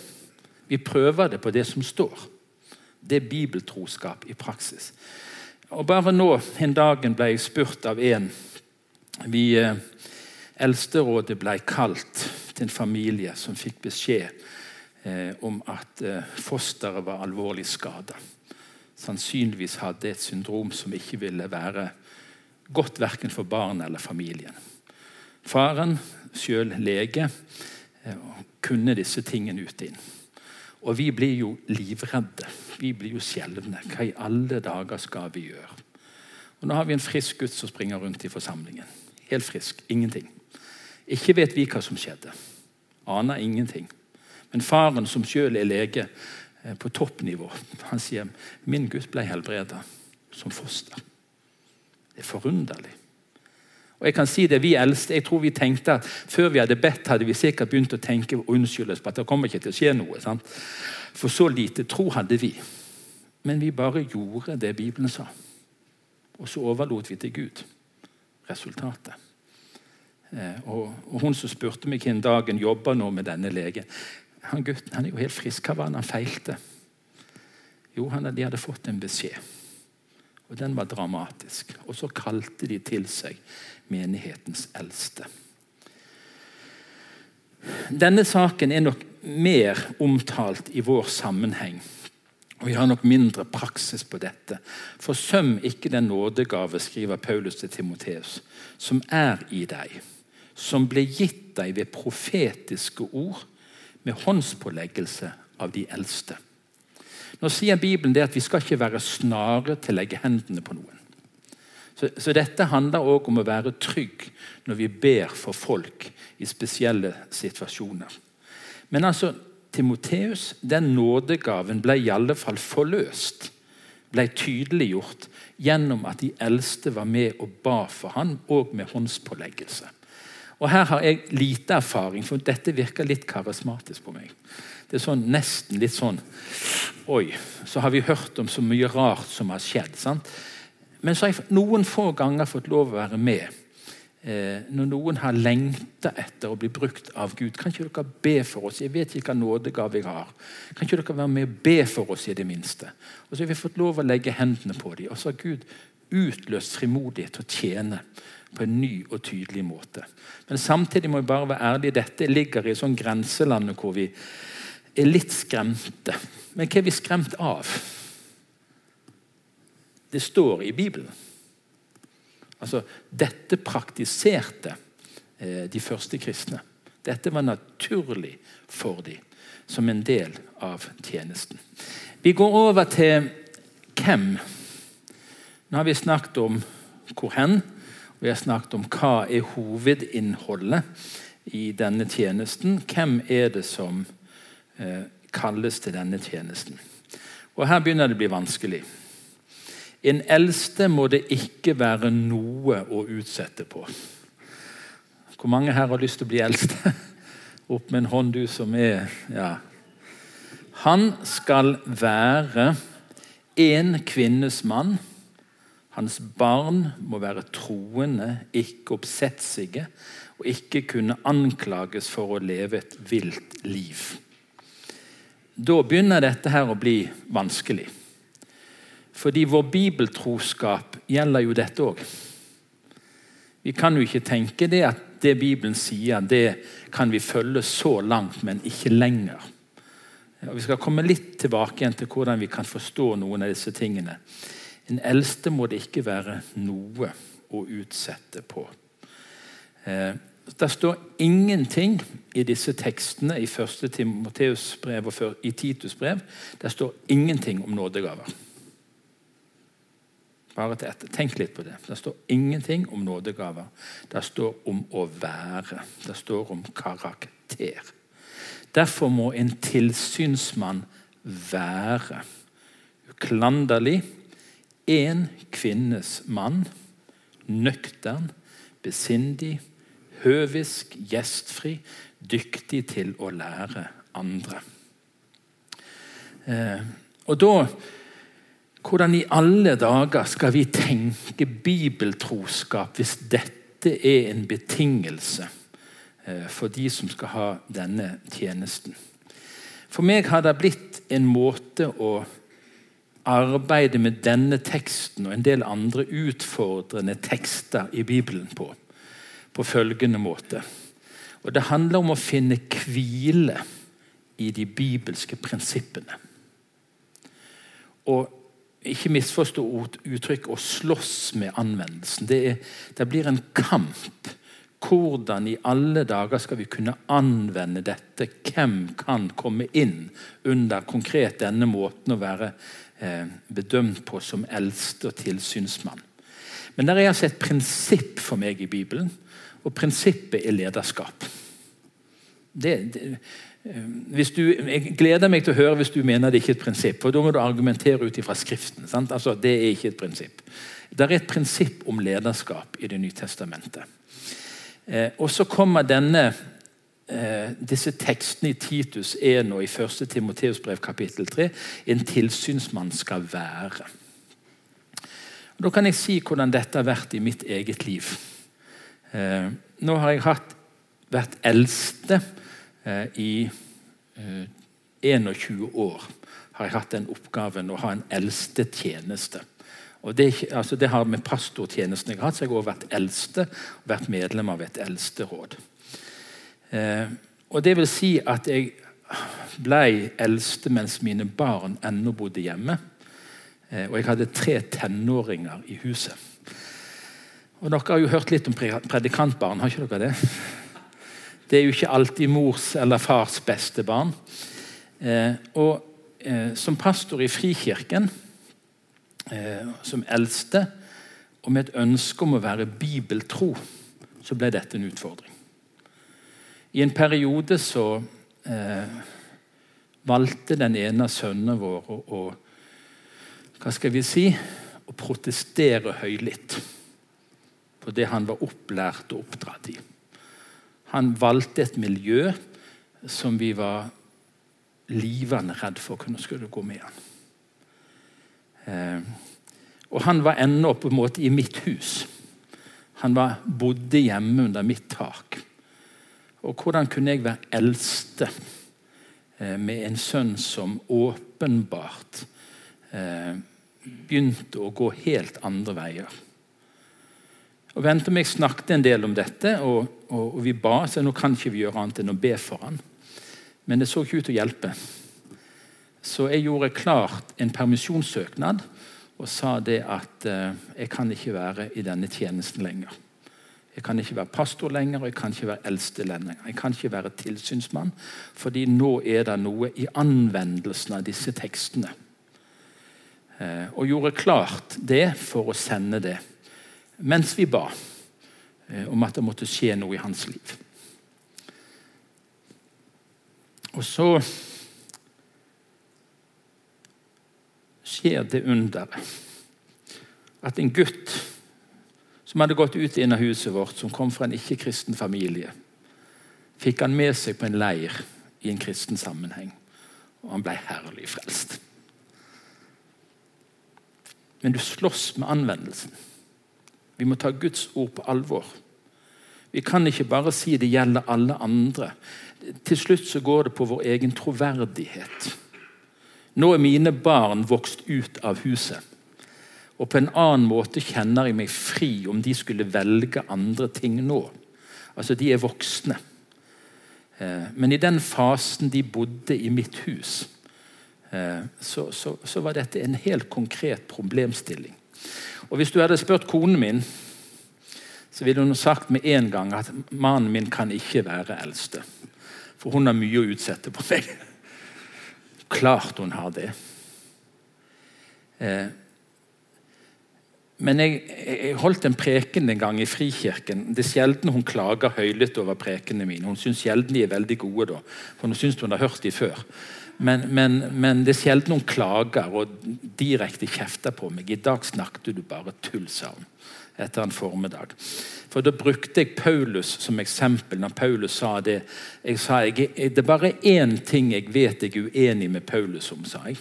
Vi prøver det på det som står. Det er bibeltroskap i praksis. Og Bare nå en dagen ble jeg spurt av en vi eh, Eldsterådet ble kalt til en familie som fikk beskjed eh, om at eh, fosteret var alvorlig skada. Sannsynligvis hadde et syndrom som ikke ville være godt verken for barnet eller familien. Faren, sjøl lege, eh, kunne disse tingene ut inn. Og vi blir jo livredde. Vi blir jo skjelvne. Hva i alle dager skal vi gjøre? Og Nå har vi en frisk gutt som springer rundt i forsamlingen. Helt frisk. Ingenting. Ikke vet vi hva som skjedde. Aner ingenting. Men faren, som sjøl er lege på toppnivå, han sier min gutt ble helbreda som foster. Det er forunderlig. Og jeg kan si det, Vi eldste jeg tror vi tenkte at før vi hadde bedt, hadde vi sikkert begynt å tenke og unnskylde oss på at det kommer ikke til å skje noe. Sant? For så lite tro hadde vi. Men vi bare gjorde det Bibelen sa. Og så overlot vi til Gud resultatet. Eh, og, Hun som spurte meg en dagen jobber nå med denne legen han Gutten han er jo helt frisk. Hva var det han feilte? Jo, han, de hadde fått en beskjed. Og Den var dramatisk. Og så kalte de til seg menighetens eldste. Denne saken er nok mer omtalt i vår sammenheng. Og Vi har nok mindre praksis på dette. Forsøm ikke den nådegave, skriver Paulus til Timoteus, som er i deg, som ble gitt deg ved profetiske ord, med håndspåleggelse av de eldste. Nå sier Bibelen det at vi skal ikke være snare til å legge hendene på noen. Så, så dette handler òg om å være trygg når vi ber for folk i spesielle situasjoner. Men altså, Timoteus, den nådegaven ble i alle fall forløst. Ble tydeliggjort gjennom at de eldste var med og ba for han, og med håndspåleggelse. Og Her har jeg lite erfaring, for dette virker litt karismatisk på meg. Det er sånn, nesten litt sånn Oi, så har vi hørt om så mye rart som har skjedd. sant? Men så har jeg noen få ganger fått lov å være med eh, når noen har lengta etter å bli brukt av Gud. Kan ikke dere be for oss? Jeg vet ikke hva nådegave jeg har. Kan ikke dere være med og be for oss i det minste? Og så har vi fått lov å legge hendene på dem. Og så har Gud utløst frimodighet til å tjene på en ny og tydelig måte. Men samtidig må vi bare være ærlige. Dette ligger i sånn grenselandet hvor vi er litt skremte. Men hva er vi skremt av? Det står i Bibelen. Altså, Dette praktiserte eh, de første kristne. Dette var naturlig for dem som en del av tjenesten. Vi går over til hvem. Nå har vi snakket om hvor hen. Vi har snakket om hva er hovedinnholdet i denne tjenesten. Hvem er det som eh, kalles til denne tjenesten? Og Her begynner det å bli vanskelig. En eldste må det ikke være noe å utsette på. Hvor mange her har lyst til å bli eldste? Opp med en hånd, du som er ja. Han skal være en kvinnes mann. Hans barn må være troende, ikke oppsetsige, og ikke kunne anklages for å leve et vilt liv. Da begynner dette her å bli vanskelig. Fordi vår bibeltroskap gjelder jo dette òg. Vi kan jo ikke tenke det at det Bibelen sier, det kan vi følge så langt, men ikke lenger. Vi skal komme litt tilbake igjen til hvordan vi kan forstå noen av disse tingene. En eldste må det ikke være noe å utsette på. Eh, det står ingenting i disse tekstene i 1. Timoteus brev og i Titus brev. Det står ingenting om nådegaver. Bare til etter. Tenk litt på det. Det står ingenting om nådegaver. Det står om å være. Det står om karakter. Derfor må en tilsynsmann være uklanderlig, én kvinnes mann, nøktern, besindig, høvisk, gjestfri, dyktig til å lære andre. Eh, og da hvordan i alle dager skal vi tenke bibeltroskap hvis dette er en betingelse eh, for de som skal ha denne tjenesten? For meg har det blitt en måte å arbeide med denne teksten og en del andre utfordrende tekster i Bibelen på, på følgende måte. Og Det handler om å finne hvile i de bibelske prinsippene. Og ikke misforstå uttrykk 'å slåss med anvendelsen'. Det, er, det, blir en kamp. Hvordan i alle dager skal vi kunne anvende dette? Hvem kan komme inn under konkret denne måten å være bedømt på som eldste og tilsynsmann? Men der er altså et prinsipp for meg i Bibelen, og prinsippet er lederskap. Det, det Eh, du, jeg gleder meg til å høre hvis du mener det ikke er et prinsipp. For da må du argumentere ut ifra Skriften. Altså, det er ikke et prinsipp. Det er et prinsipp om lederskap i Det nye testamentet. Eh, og så kommer denne, eh, disse tekstene i Titus 1 og i 1. Timoteus brev kapittel 3. En tilsynsmann skal være. Da kan jeg si hvordan dette har vært i mitt eget liv. Eh, nå har jeg hatt, vært eldste Eh, I 21 eh, år har jeg hatt den oppgaven å ha en eldste tjeneste. Og det, altså det, har med pastortjenesten jeg har hatt, så jeg har også vært eldste vært medlem av et eldsteråd. Eh, og det vil si at jeg ble eldste mens mine barn ennå bodde hjemme. Eh, og jeg hadde tre tenåringer i huset. Og Dere har jo hørt litt om predikantbarn, har ikke dere det? Det er jo ikke alltid mors eller fars beste barn. Eh, og eh, som pastor i Frikirken, eh, som eldste, og med et ønske om å være bibeltro, så ble dette en utfordring. I en periode så eh, valgte den ene av sønnene våre å, hva skal vi si, å protestere høylytt på det han var opplært og oppdratt i. Han valgte et miljø som vi var livende redd for kunne skulle gå med han. Eh, og han var ennå på en måte i mitt hus. Han var, bodde hjemme under mitt tak. Og hvordan kunne jeg være eldste eh, med en sønn som åpenbart eh, begynte å gå helt andre veier? Og Vente og jeg snakket en del om dette, og, og, og, vi ba. Så nå kan ikke vi gjøre annet enn å be for han. Men det så ikke ut til å hjelpe. Så jeg gjorde klart en permisjonssøknad og sa det at eh, jeg kan ikke være i denne tjenesten lenger. Jeg kan ikke være pastor lenger, og jeg kan ikke være eldste lenger. Jeg kan ikke være tilsynsmann, fordi nå er det noe i anvendelsen av disse tekstene. Eh, og gjorde klart det for å sende det mens vi ba eh, om at det måtte skje noe i hans liv. Og så skjer det underet at en gutt som hadde gått ut inn av huset vårt, som kom fra en ikke-kristen familie, fikk han med seg på en leir i en kristen sammenheng. Og han ble herlig frelst. men du slåss med anvendelsen. Vi må ta Guds ord på alvor. Vi kan ikke bare si det gjelder alle andre. Til slutt så går det på vår egen troverdighet. Nå er mine barn vokst ut av huset. Og på en annen måte kjenner jeg meg fri om de skulle velge andre ting nå. Altså, de er voksne. Eh, men i den fasen de bodde i mitt hus, eh, så, så, så var dette en helt konkret problemstilling. Og Hvis du hadde spurt konen min, så ville hun sagt med en gang at mannen min kan ikke være eldste. For hun har mye å utsette på meg. Klart hun har det. Men jeg, jeg, holdt en preken en gang i Frikirken. Det er sjelden hun klager høylytt over prekenene mine. Hun syns sjelden de er veldig gode, da, for hun syns hun har hørt de før. Men, men, men, det er sjelden hun klager og direkte kjefter på meg. 'I dag snakket du bare tull', sa hun etter en formiddag. For Da brukte jeg Paulus som eksempel når Paulus sa det. Jeg sa jeg, det er bare én ting jeg vet jeg er uenig med Paulus om. sa jeg.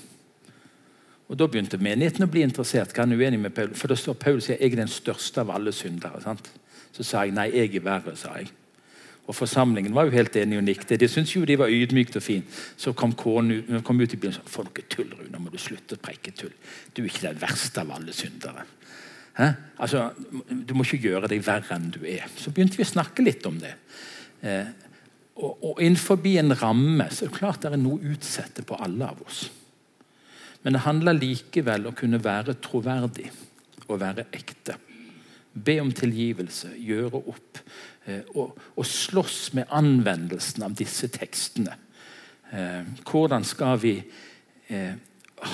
Og Da begynte menigheten å bli interessert. Hva er uenig med Paul? For da står Paul sier jeg er den største av alle syndere. Sant? Så sa jeg nei, jeg er verre. sa jeg. Og Forsamlingen var jo helt enig og nikte. De syntes jo de var ydmykt og fint. Så kom ut, kom ut i bilen og sa for noe tull, Rune. Må du slutte å preike tull. Du er ikke den verste av alle syndere. Hæ? Altså, Du må ikke gjøre deg verre enn du er. Så begynte vi å snakke litt om det. Eh, og, og innenfor en ramme så er det klart det er noe utsette på alle av oss. Men det handler likevel om å kunne være troverdig og være ekte. Be om tilgivelse, gjøre opp eh, og, og slåss med anvendelsen av disse tekstene. Eh, hvordan skal vi eh,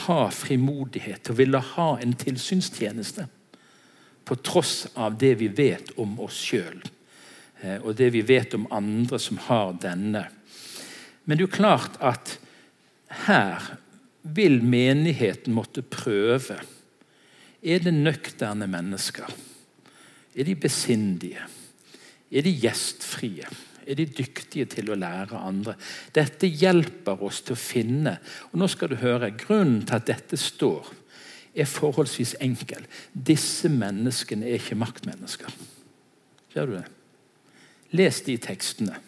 ha frimodighet til å ville ha en tilsynstjeneste på tross av det vi vet om oss sjøl, og det vi vet om andre som har denne. Men det er jo klart at her vil menigheten måtte prøve. Er det nøkterne mennesker? Er de besindige? Er de gjestfrie? Er de dyktige til å lære andre? Dette hjelper oss til å finne og nå skal du høre, Grunnen til at dette står, er forholdsvis enkel. Disse menneskene er ikke maktmennesker. Ser du det? Les de tekstene.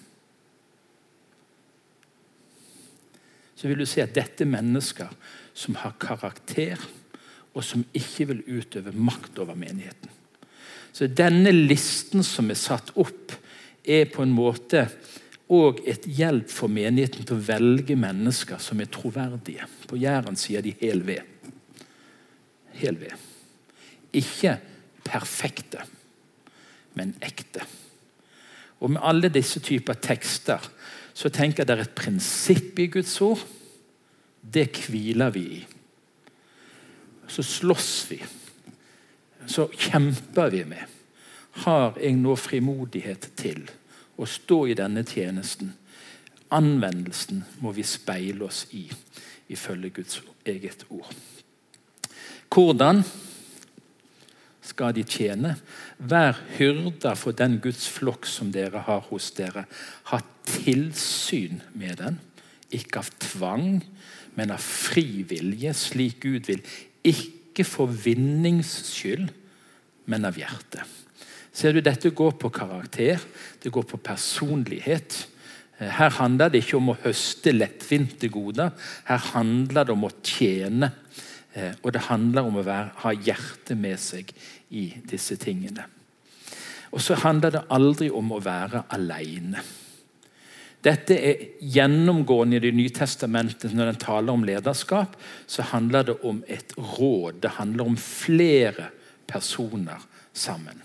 Så vil du se at dette er mennesker som har karakter, og som ikke vil utøve makt over menigheten. Så denne listen som er satt opp, er på en måte og et hjelp for menigheten til å velge mennesker som er troverdige. På Jæren sier de 'hel ved'. Hel ved. Ikke perfekte, men ekte. Og Med alle disse typer tekster så tenker jeg det er et prinsipp i Guds ord. Det hviler vi i. Så slåss vi. Så kjemper vi med. Har jeg nå frimodighet til å stå i denne tjenesten? Anvendelsen må vi speile oss i, ifølge Guds eget ord. Hvordan skal de tjene? Vær hyrder for den Guds flokk som dere har hos dere. Ha tilsyn med den, ikke av tvang, men av fri vilje, slik Gud vil. Ikke for vinnings skyld, men av hjertet. Ser du, Dette går på karakter, det går på personlighet. Her handler det ikke om å høste lettvinte goder. Her handler det om å tjene. Eh, og det handler om å være, ha hjertet med seg i disse tingene. Og så handler det aldri om å være alene. Dette er gjennomgående i Det nye testamentet. Når den taler om lederskap, så handler det om et råd. Det handler om flere personer sammen.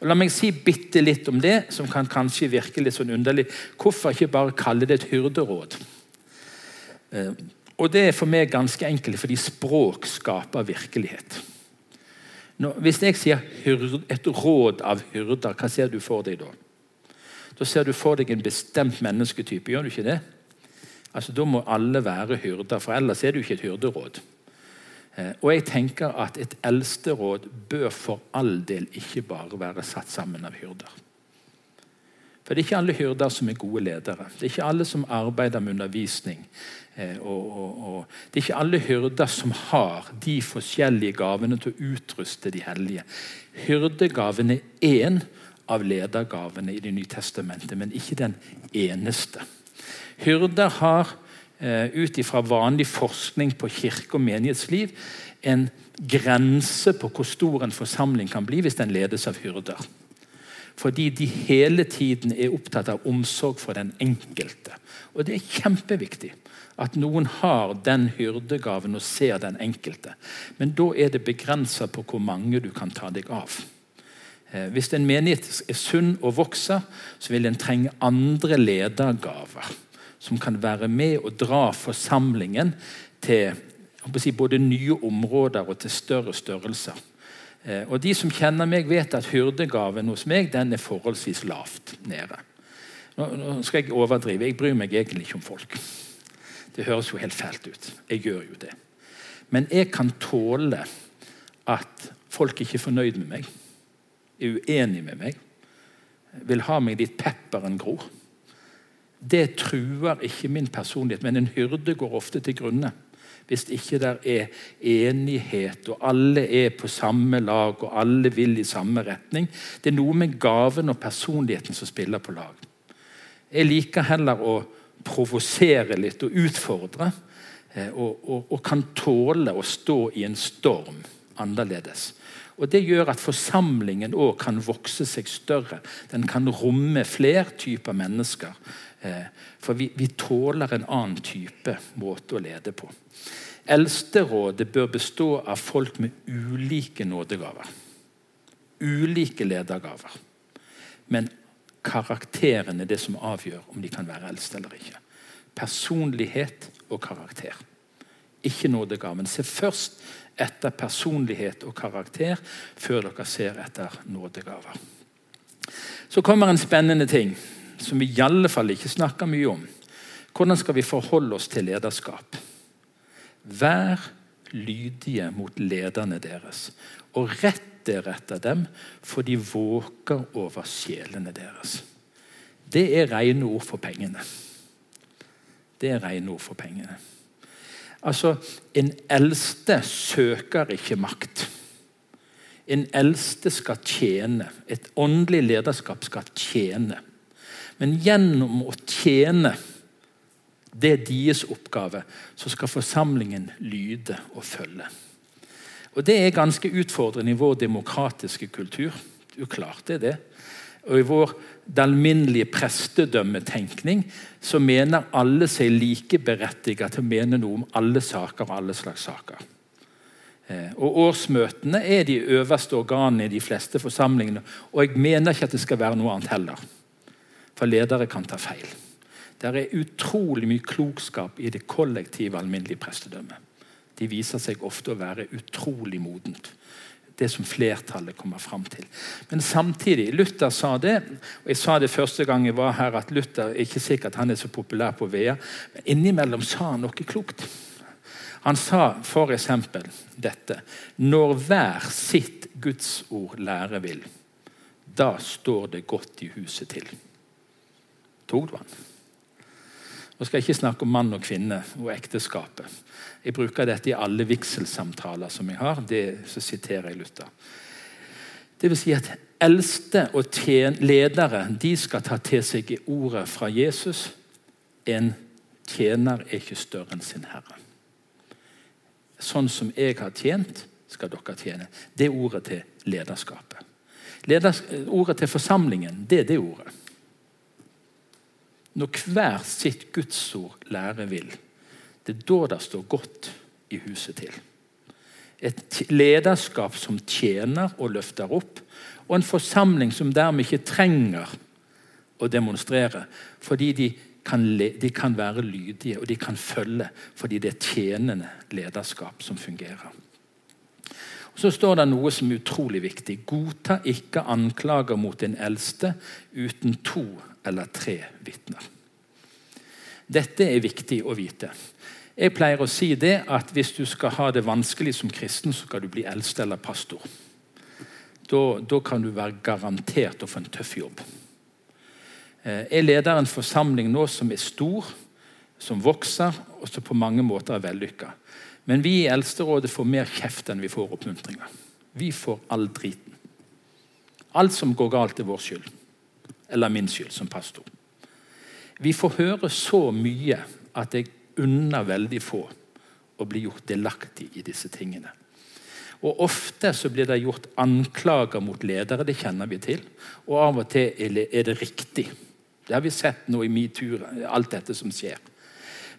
Og La meg si bitte litt om det, som kan kanskje virke litt sånn underlig. Hvorfor ikke bare kalle det et hyrderåd? Og Det er for meg ganske enkelt, fordi språk skaper virkelighet. Nå, hvis jeg sier et råd av hyrder, hva ser du for deg da? Da ser du for deg en bestemt mennesketype. gjør du ikke det? Altså, Da må alle være hyrder, for ellers er det jo ikke et hyrderåd. Eh, og jeg tenker at Et eldsteråd bør for all del ikke bare være satt sammen av hyrder. For Det er ikke alle hyrder som er gode ledere. Det er ikke alle som arbeider med undervisning og, og, og, Det er ikke alle hyrder som har de forskjellige gavene til å utruste de hellige. Hyrdegaven er én av ledergavene i Det nye testamentet, men ikke den eneste. Hyrder har eh, ut ifra vanlig forskning på kirke- og menighetsliv en grense på hvor stor en forsamling kan bli hvis den ledes av hyrder. Fordi de hele tiden er opptatt av omsorg for den enkelte. Og det er kjempeviktig at noen har den hyrdegaven og ser den enkelte. Men da er det begrensa på hvor mange du kan ta deg av. Eh, hvis en menighet er sunn og vokser, så vil en trenge andre ledergaver. Som kan være med og dra forsamlingen til si, både nye områder og til større størrelser. Eh, og De som kjenner meg, vet at hyrdegaven hos meg den er forholdsvis lavt nede. Nå, skal jeg overdrive. Jeg bryr meg egentlig ikke om folk. Det høres jo helt fælt ut. Jeg gjør jo det. Men jeg kan tåle at folk ikke er fornøyd med meg, er uenig med meg, vil ha meg dit pepperen gror. Det truer ikke min personlighet, men en hyrde går ofte til grunne. Hvis ikke der er enighet, og alle er på samme lag og alle vil i samme retning. Det er noe med gaven og personligheten som spiller på lag. Jeg liker heller å provosere litt og utfordre. Eh, og, og, og, kan tåle å stå i en storm annerledes. Og Det gjør at forsamlingen òg kan vokse seg større. Den kan romme flere typer mennesker. Eh, for vi, vi tåler en annen type måte å lede på. Eldsterådet bør bestå av folk med ulike nådegaver. Ulike ledergaver. Men karakteren er det som avgjør om de kan være eldste eller ikke. Personlighet og karakter. Ikke nådegaven. Se først etter personlighet og karakter før dere ser etter nådegaver. Så kommer en spennende ting som vi i alle fall ikke snakker mye om. Hvordan skal vi forholde oss til lederskap? Vær lydige mot lederne deres, og rett dere etter dem, for de våker over sjelene deres. Det er rene ord for pengene. Det er rene ord for pengene. Altså, En eldste søker ikke makt. En eldste skal tjene. Et åndelig lederskap skal tjene. Men gjennom å tjene det er deres oppgave, så skal forsamlingen lyde og følge. Og Det er ganske utfordrende i vår demokratiske kultur. Det er det. Og I vår alminnelige prestedømmetenkning så mener alle seg likeberettiget til å mene noe om alle saker og alle slags saker. Eh, og Årsmøtene er de øverste organene i de fleste forsamlingene. Og jeg mener ikke at det skal være noe annet heller. For ledere kan ta feil. Det er utrolig mye klokskap i det kollektive alminnelige prestedømmet de viser seg ofte å være utrolig modent. Det som flertallet kommer fram til. Men samtidig, Luther sa det, og jeg sa det første gang jeg var her, at Luther er ikke sikkert han er så populær på Vea, men innimellom sa han noe klokt. Han sa f.eks. dette Når hver sitt Guds ord lære vil, da står det godt i huset til. Tok du han? Nå skal jeg ikke snakke om mann og kvinne og ekteskapet. Jeg bruker dette i alle vigselsamtaler som jeg har. Det, så siterer jeg Luther. Det vil si at eldste og ledere de skal ta til seg ordet fra Jesus. En tjener er ikke større enn sin herre. Sånn som jeg har tjent, skal dere tjene. Det er ordet til lederskapet. Leders, ordet til forsamlingen, det er det ordet. Når hver sitt gudsord lære vil. Det er da det står godt i huset til. Et lederskap som tjener og løfter opp, og en forsamling som dermed ikke trenger å demonstrere, fordi de kan, de kan være lydige og de kan følge fordi det er tjenende lederskap som fungerer. Og Så står det noe som er utrolig viktig. Godta ikke anklager mot din eldste uten to eller tre vitner. Dette er viktig å vite. Jeg pleier å si det at hvis du skal ha det vanskelig som kristen, så skal du bli eldste eller pastor. Da, da kan du være garantert å få en tøff jobb. Eh, jeg leder en forsamling nå som er stor. som vokser, og som på mange måter er vellykka. Men vi i Eldsterådet får mer kjeft enn vi får oppmuntringer. Vi får all driten. Alt som går galt, er vår skyld. Eller min skyld som pastor. Vi får høre så mye at jeg unner veldig få å bli gjort delaktig i disse tingene. Og Ofte så blir det gjort anklager mot ledere, det kjenner vi til. Og av og til er det riktig. Det har vi sett nå i metoo, alt dette som skjer.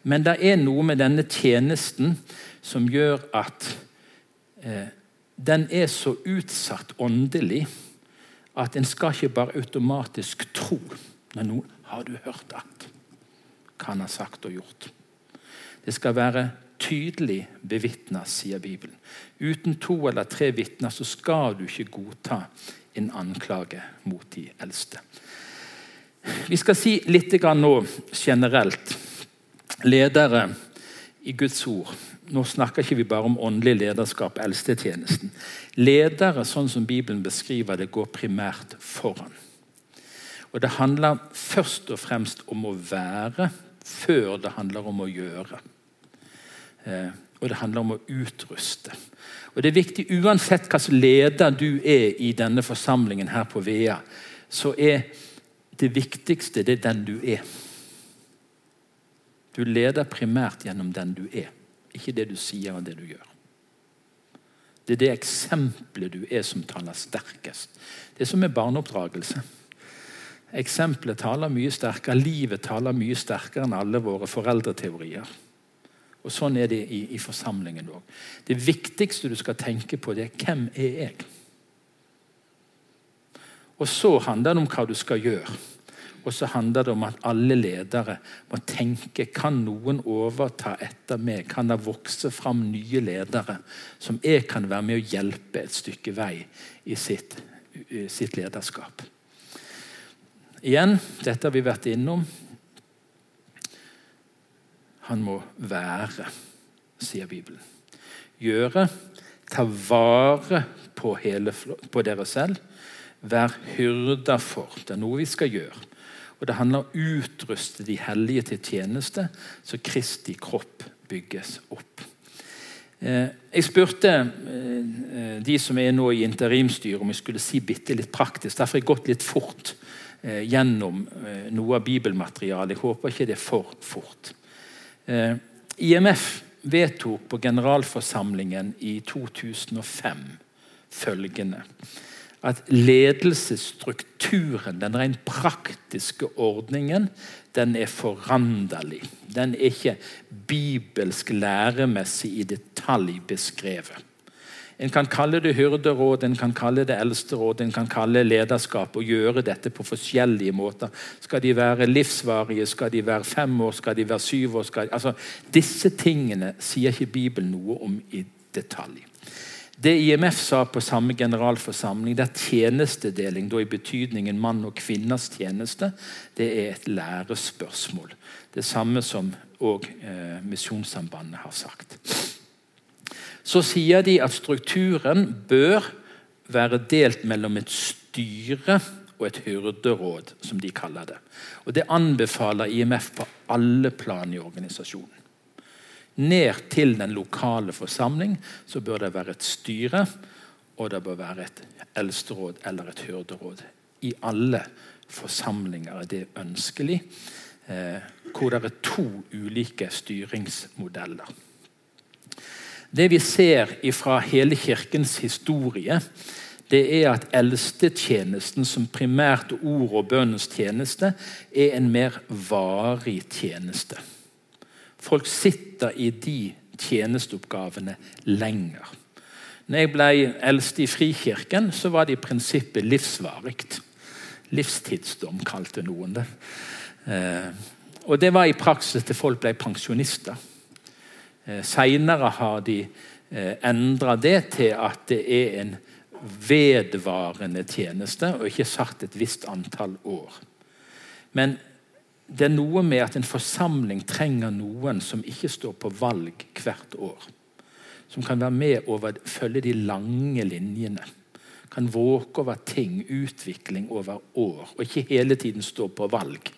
Men det er noe med denne tjenesten som gjør at eh, den er så utsatt åndelig at en skal ikke bare automatisk tro når noen har du hørt at hva han har sagt og gjort. Det skal være tydelig bevitna, sier Bibelen. Uten to eller tre vitner så skal du ikke godta en anklage mot de eldste. Vi skal si litt nå generelt. Ledere i Guds ord. Nå snakker ikke vi bare om åndelig lederskap, eldstetjenesten. Ledere, sånn som Bibelen beskriver det, går primært foran. Og Det handler først og fremst om å være før det handler om å gjøre. Eh, og det handler om å utruste. Og Det er viktig, uansett hvilken leder du er i denne forsamlingen her på Vea, så er det viktigste det er den du er. Du leder primært gjennom den du er, ikke det du sier og det du gjør. Det er det eksempelet du er, som taler sterkest. Det er som med barneoppdragelse. Eksempelet taler mye sterkere, livet taler mye sterkere enn alle våre foreldreteorier. Og Sånn er det i, i forsamlingen òg. Det viktigste du skal tenke på, det er hvem er jeg? Og så handler det om hva du skal gjøre. Og så handler det om at alle ledere må tenke kan noen overta etter meg? Kan det vokse fram nye ledere som jeg kan være med å hjelpe et stykke vei i sitt, sitt lederskap? Igjen, dette har vi vært innom. Han må være, sier Bibelen. Gjøre, ta vare på, hele, på dere selv. Vær hyrda for. Det er noe vi skal gjøre. Og Det handler om å utruste de hellige til tjeneste, så Kristi kropp bygges opp. Eh, jeg spurte eh, de som er nå i interimstyret, om jeg skulle si bitte litt praktisk. Derfor har jeg gått litt fort eh, gjennom noe av bibelmaterialet. Jeg håper ikke det er for fort. Eh, IMF vedtok på generalforsamlingen i 2005 følgende at ledelsesstrukturen, den rent praktiske ordningen, den er foranderlig. Den er ikke bibelsk læremessig i detalj beskrevet. En kan kalle det hyrderåd, en kan kalle det eldsteråd, en kan kalle det lederskap og gjøre dette på forskjellige måter. Skal de være livsvarige, skal de være fem år, skal de være syv år? De, altså, disse tingene sier ikke Bibelen noe om i detalj. Det IMF sa på samme generalforsamling, det er tjenestedeling da i betydningen mann og kvinners tjeneste, det er et lærespørsmål. Det samme som òg eh, Misjonssambandet har sagt så sier de at strukturen bør være delt mellom et styre og et hyrderåd, som de kaller det. Og Det anbefaler IMF på alle plan i organisasjonen. Ned til den lokale forsamling så bør det være et styre, og det bør være et eldsteråd eller et hyrderåd. I alle forsamlinger er det ønskelig, eh, hvor det er to ulike styringsmodeller. Det vi ser fra hele kirkens historie, det er at eldstetjenesten som primært ord og bønnens tjeneste er en mer varig tjeneste. Folk sitter i de tjenesteoppgavene lenger. Når jeg ble eldst i Frikirken, så var det i prinsippet livsvarig. Livstidsdom, kalte noen det. Eh, og Det var i praksis til folk ble pensjonister. Eh, Seinere har de eh, endra det til at det er en vedvarende tjeneste, og ikke satt et visst antall år. Men det er noe med at en forsamling trenger noen som ikke står på valg hvert år. Som kan være med over følge de lange linjene. Kan våke over ting, utvikling over år, og ikke hele tiden stå på valg.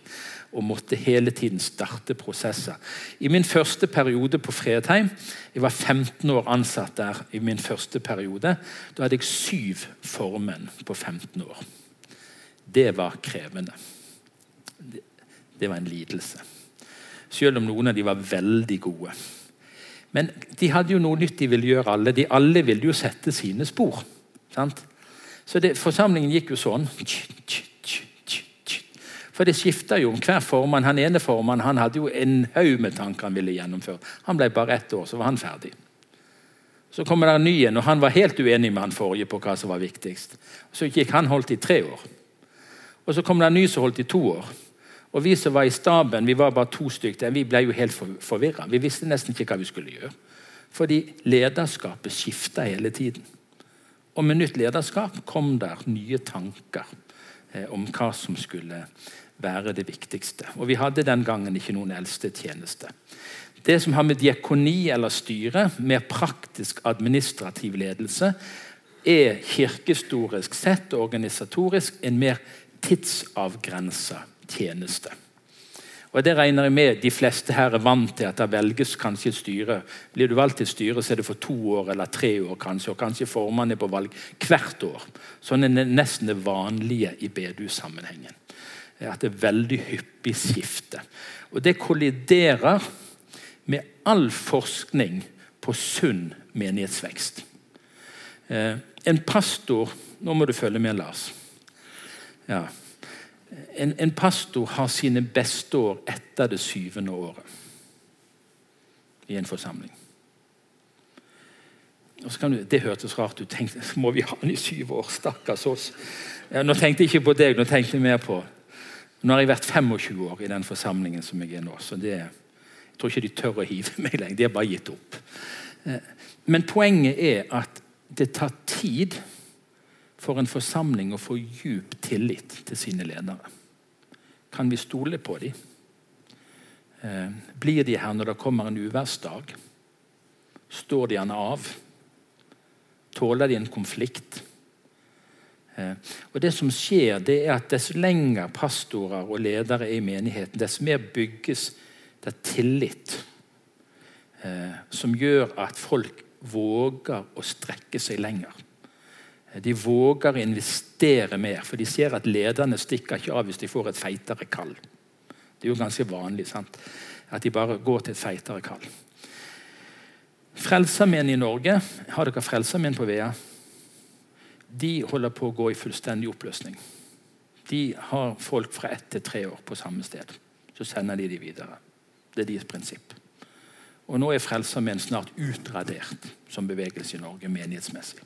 Og måtte hele tiden starte prosesser. I min første periode på Fredheim Jeg var 15 år ansatt der i min første periode. Da hadde jeg syv formenn på 15 år. Det var krevende. Det var en lidelse. Selv om noen av de var veldig gode. Men de hadde jo noe nytt de ville gjøre, alle. De alle ville jo sette sine spor. Sant? Så det, Forsamlingen gikk jo sånn. For det skifta jo. om Hver formann, Han ene formannen han hadde jo en haug med tanker han ville gjennomføre. Han ble bare ett år, så var han ferdig. Så kommer det en ny en, og han var helt uenig med han forrige på hva som var viktigst. Så gikk han holdt i tre år. Og Så kom det en ny som holdt i to år. Og Vi som var i staben, vi var bare to stykker, vi ble jo helt forvirra. Vi visste nesten ikke hva vi skulle gjøre. Fordi lederskapet skifta hele tiden. Og med nytt lederskap kom der nye tanker eh, om hva som skulle være det viktigste. Og Vi hadde den gangen ikke noen eldste tjeneste. Det som har med diakoni eller styre, mer praktisk administrativ ledelse, er kirkehistorisk sett og organisatorisk en mer tidsavgrensa tjeneste. Og Det regner jeg med de fleste her er vant til, at det velges kanskje styre. Blir du valgt til styre, så er det for to år eller tre år, kanskje, og kanskje formannen er på valg hvert år. Sånn er nesten det vanlige i bedehussammenhengen. At det er veldig hyppig skifte. Og Det kolliderer med all forskning på sunn menighetsvekst. Eh, en pastor Nå må du følge med, Lars. Ja, en, en, pastor har sine beste år etter det syvende året i en forsamling. Du, det hørtes rart ut. Må vi ha han i syv år? Stakkars oss. Ja, nå tenkte jeg ikke på deg, nå tenkte jeg mer på Nå har jeg vært 25 år i den forsamlingen som jeg er nå. så det, Jeg tror ikke de tør å hive meg lenger. De har bare gitt opp. Eh, men poenget er at det tar tid for en forsamling å få djup tillit til sine ledere. Kan vi stole på dem? Eh, blir de her når det kommer en uværsdag? Står de gjerne av? Tåler de en konflikt? Eh, og det som skjer, det er at Dess lenger pastorer og ledere er i menigheten, dess mer bygges det tillit eh, som gjør at folk våger å strekke seg lenger. De våger å investere mer, for de ser at lederne stikker ikke av hvis de får et feitere kall. Det er jo ganske vanlig sant? at de bare går til et feitere kall. Frelsermenn i Norge har dere frelsermenn på Vea? De holder på å gå i fullstendig oppløsning. De har folk fra ett til tre år på samme sted. Så sender de de videre. Det er deres prinsipp. Og Nå er Frelsermenn snart utradert som bevegelse i Norge menighetsmessig.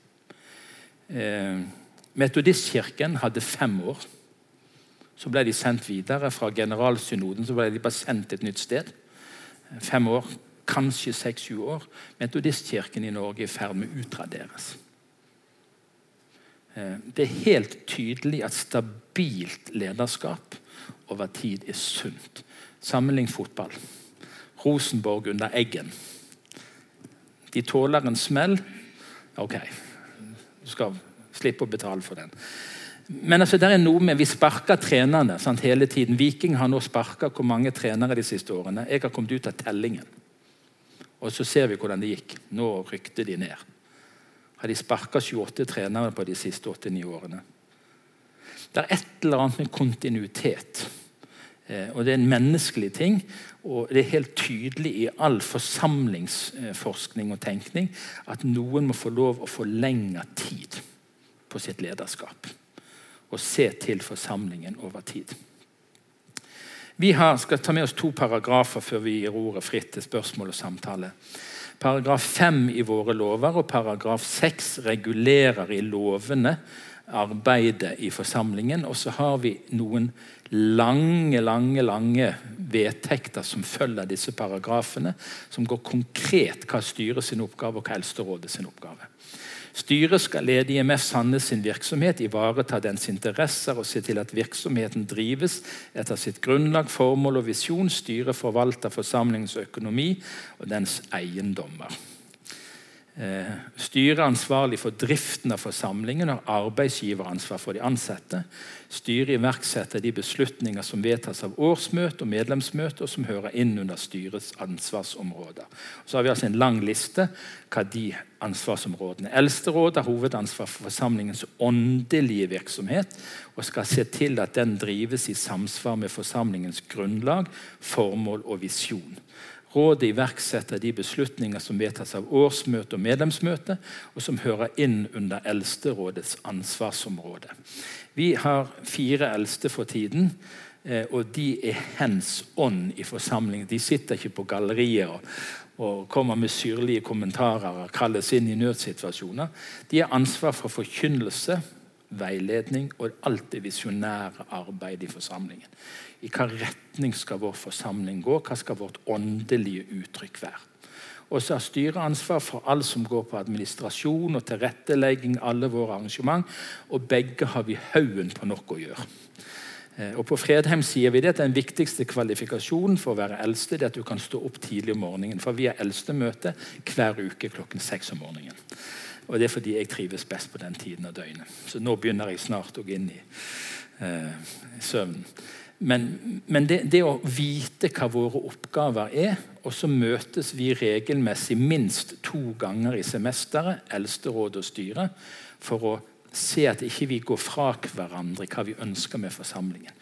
Eh, Metodistkirken hadde fem år. Så ble de sendt videre fra generalsynoden. Så ble de bare sendt et nytt sted. Fem år, kanskje seks-sju år. Metodistkirken i Norge er i ferd med å utraderes. Eh, det er helt tydelig at stabilt lederskap over tid er sunt. Sammenlign fotball. Rosenborg under Eggen. De tåler en smell. Ok, du skal slippe å betale for den. Men altså, det er noe med, Vi sparker trenerne sant, hele tiden. Viking har nå sparka hvor mange trenere de siste årene. Jeg har kommet ut av tellingen. Og så ser vi hvordan det gikk. Nå rykte de ned. Har de sparka 28 trenere på de siste 8-9 årene? Det er et eller annet med kontinuitet. Eh, og Det er en menneskelig ting. Og det er helt tydelig i all forsamlingsforskning og tenkning at noen må få lov å forlenge tid på sitt lederskap. Og se til forsamlingen over tid. Vi har, skal ta med oss to paragrafer før vi gir ordet fritt til spørsmål og samtale. Paragraf 5 i våre lover og paragraf 6 regulerer i lovene arbeidet i forsamlingen. Og så har vi noen lange, lange lange vedtekter som følger disse paragrafene, som går konkret hva styret sin oppgave og hva Eldsterådet sin oppgave. Styret skal lede IMF Sandnes sin virksomhet, ivareta dens interesser og se til at virksomheten drives etter sitt grunnlag, formål og visjon. Styret forvalter forsamlingens økonomi og dens eiendommer. Eh, styret er ansvarlig for driften av forsamlingen og arbeidsgiveransvar for de ansatte. Styret iverksetter de beslutninger som vedtas av årsmøte og medlemsmøte, og som hører inn under styrets ansvarsområder. Så har vi altså en lang liste hva de ansvarsområdene Eldsterådet har hovedansvar for forsamlingens åndelige virksomhet og skal se til at den drives i samsvar med forsamlingens grunnlag, formål og visjon. Rådet iverksetter de beslutninger som vedtas av årsmøte og medlemsmøte, og som hører inn under Eldsterådets ansvarsområde. Vi har fire eldste for tiden, eh, og de er hands on i forsamlingen. De sitter ikke på gallerier og, kommer med syrlige kommentarer og kalles inn i nødsituasjoner. De har ansvar for forkynnelse, veiledning og alt det visjonære arbeidet i forsamlingen. I hva retning skal vår forsamling gå? Hva skal vårt åndelige uttrykk være? Og så har styret ansvar for alt som går på administrasjon og tilrettelegging. alle våre arrangement, Og begge har vi haugen på nok å gjøre. Eh, og På Fredheim sier vi det at den viktigste kvalifikasjonen for å være eldste det er at du kan stå opp tidlig om morgenen. For vi har eldstemøte hver uke klokken seks om morgenen. Og Det er fordi jeg trives best på den tiden av døgnet. Så nå begynner jeg snart å gå inn i eh, søvnen. Men, men det, det, å vite hva våre oppgaver er, og så møtes vi regelmessig minst to ganger i semesteret, eldsteråd og styre, for å se at ikke vi går fra hverandre hva vi ønsker med forsamlingen.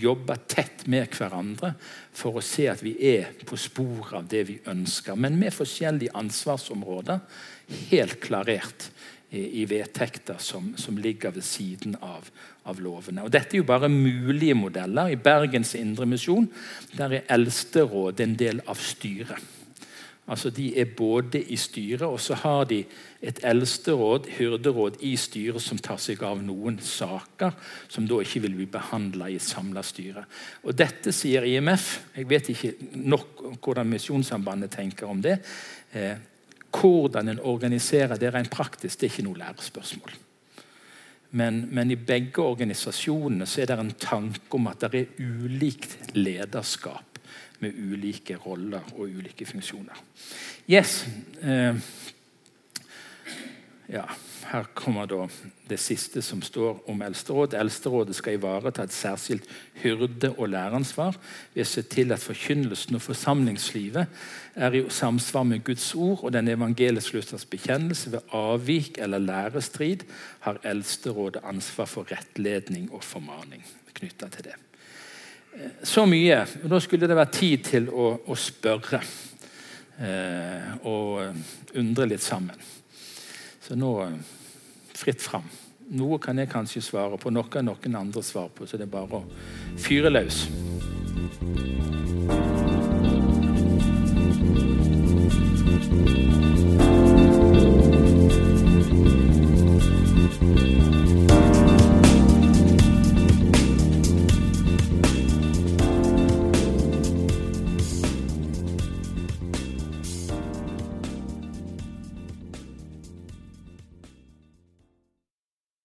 Jobbe tett med hverandre for å se at vi er på sporet av det vi ønsker. Men med forskjellige ansvarsområder, helt klarert i vedtekter som, som, ligger ved siden av, av, lovene. Og Dette er jo bare mulige modeller. I Bergens Indremisjon er eldsterådet en del av styret. Altså De er både i styret, og så har de et eldsteråd, hyrderåd, i styret som tar seg av noen saker som da ikke vil bli behandla i et samla styre. Og Dette sier IMF. Jeg vet ikke nok hvordan Misjonssambandet tenker om det. Eh, hvordan en organiserer det rent praktisk, det er ikke noe lærespørsmål. Men, men, i begge organisasjonene så er det en tanke om at det er ulikt lederskap med ulike roller og ulike funksjoner. Yes. Eh, ja. Her kommer da det siste som står om Eldsterådet. Eldsterådet skal ivareta et særskilt hyrde- og læreransvar ved å se til at forkynnelsen og forsamlingslivet er i samsvar med Guds ord og den evangelisk-lutherske bekjennelse. Ved avvik eller lærestrid har Eldsterådet ansvar for rettledning og formaning knytta til det. Så mye. Da skulle det være tid til å, å spørre eh, og undre litt sammen. Så nå fritt fram. Noe kan jeg kanskje svare på, noe kan noen andre svare på. Så det er bare å fyre løs. thank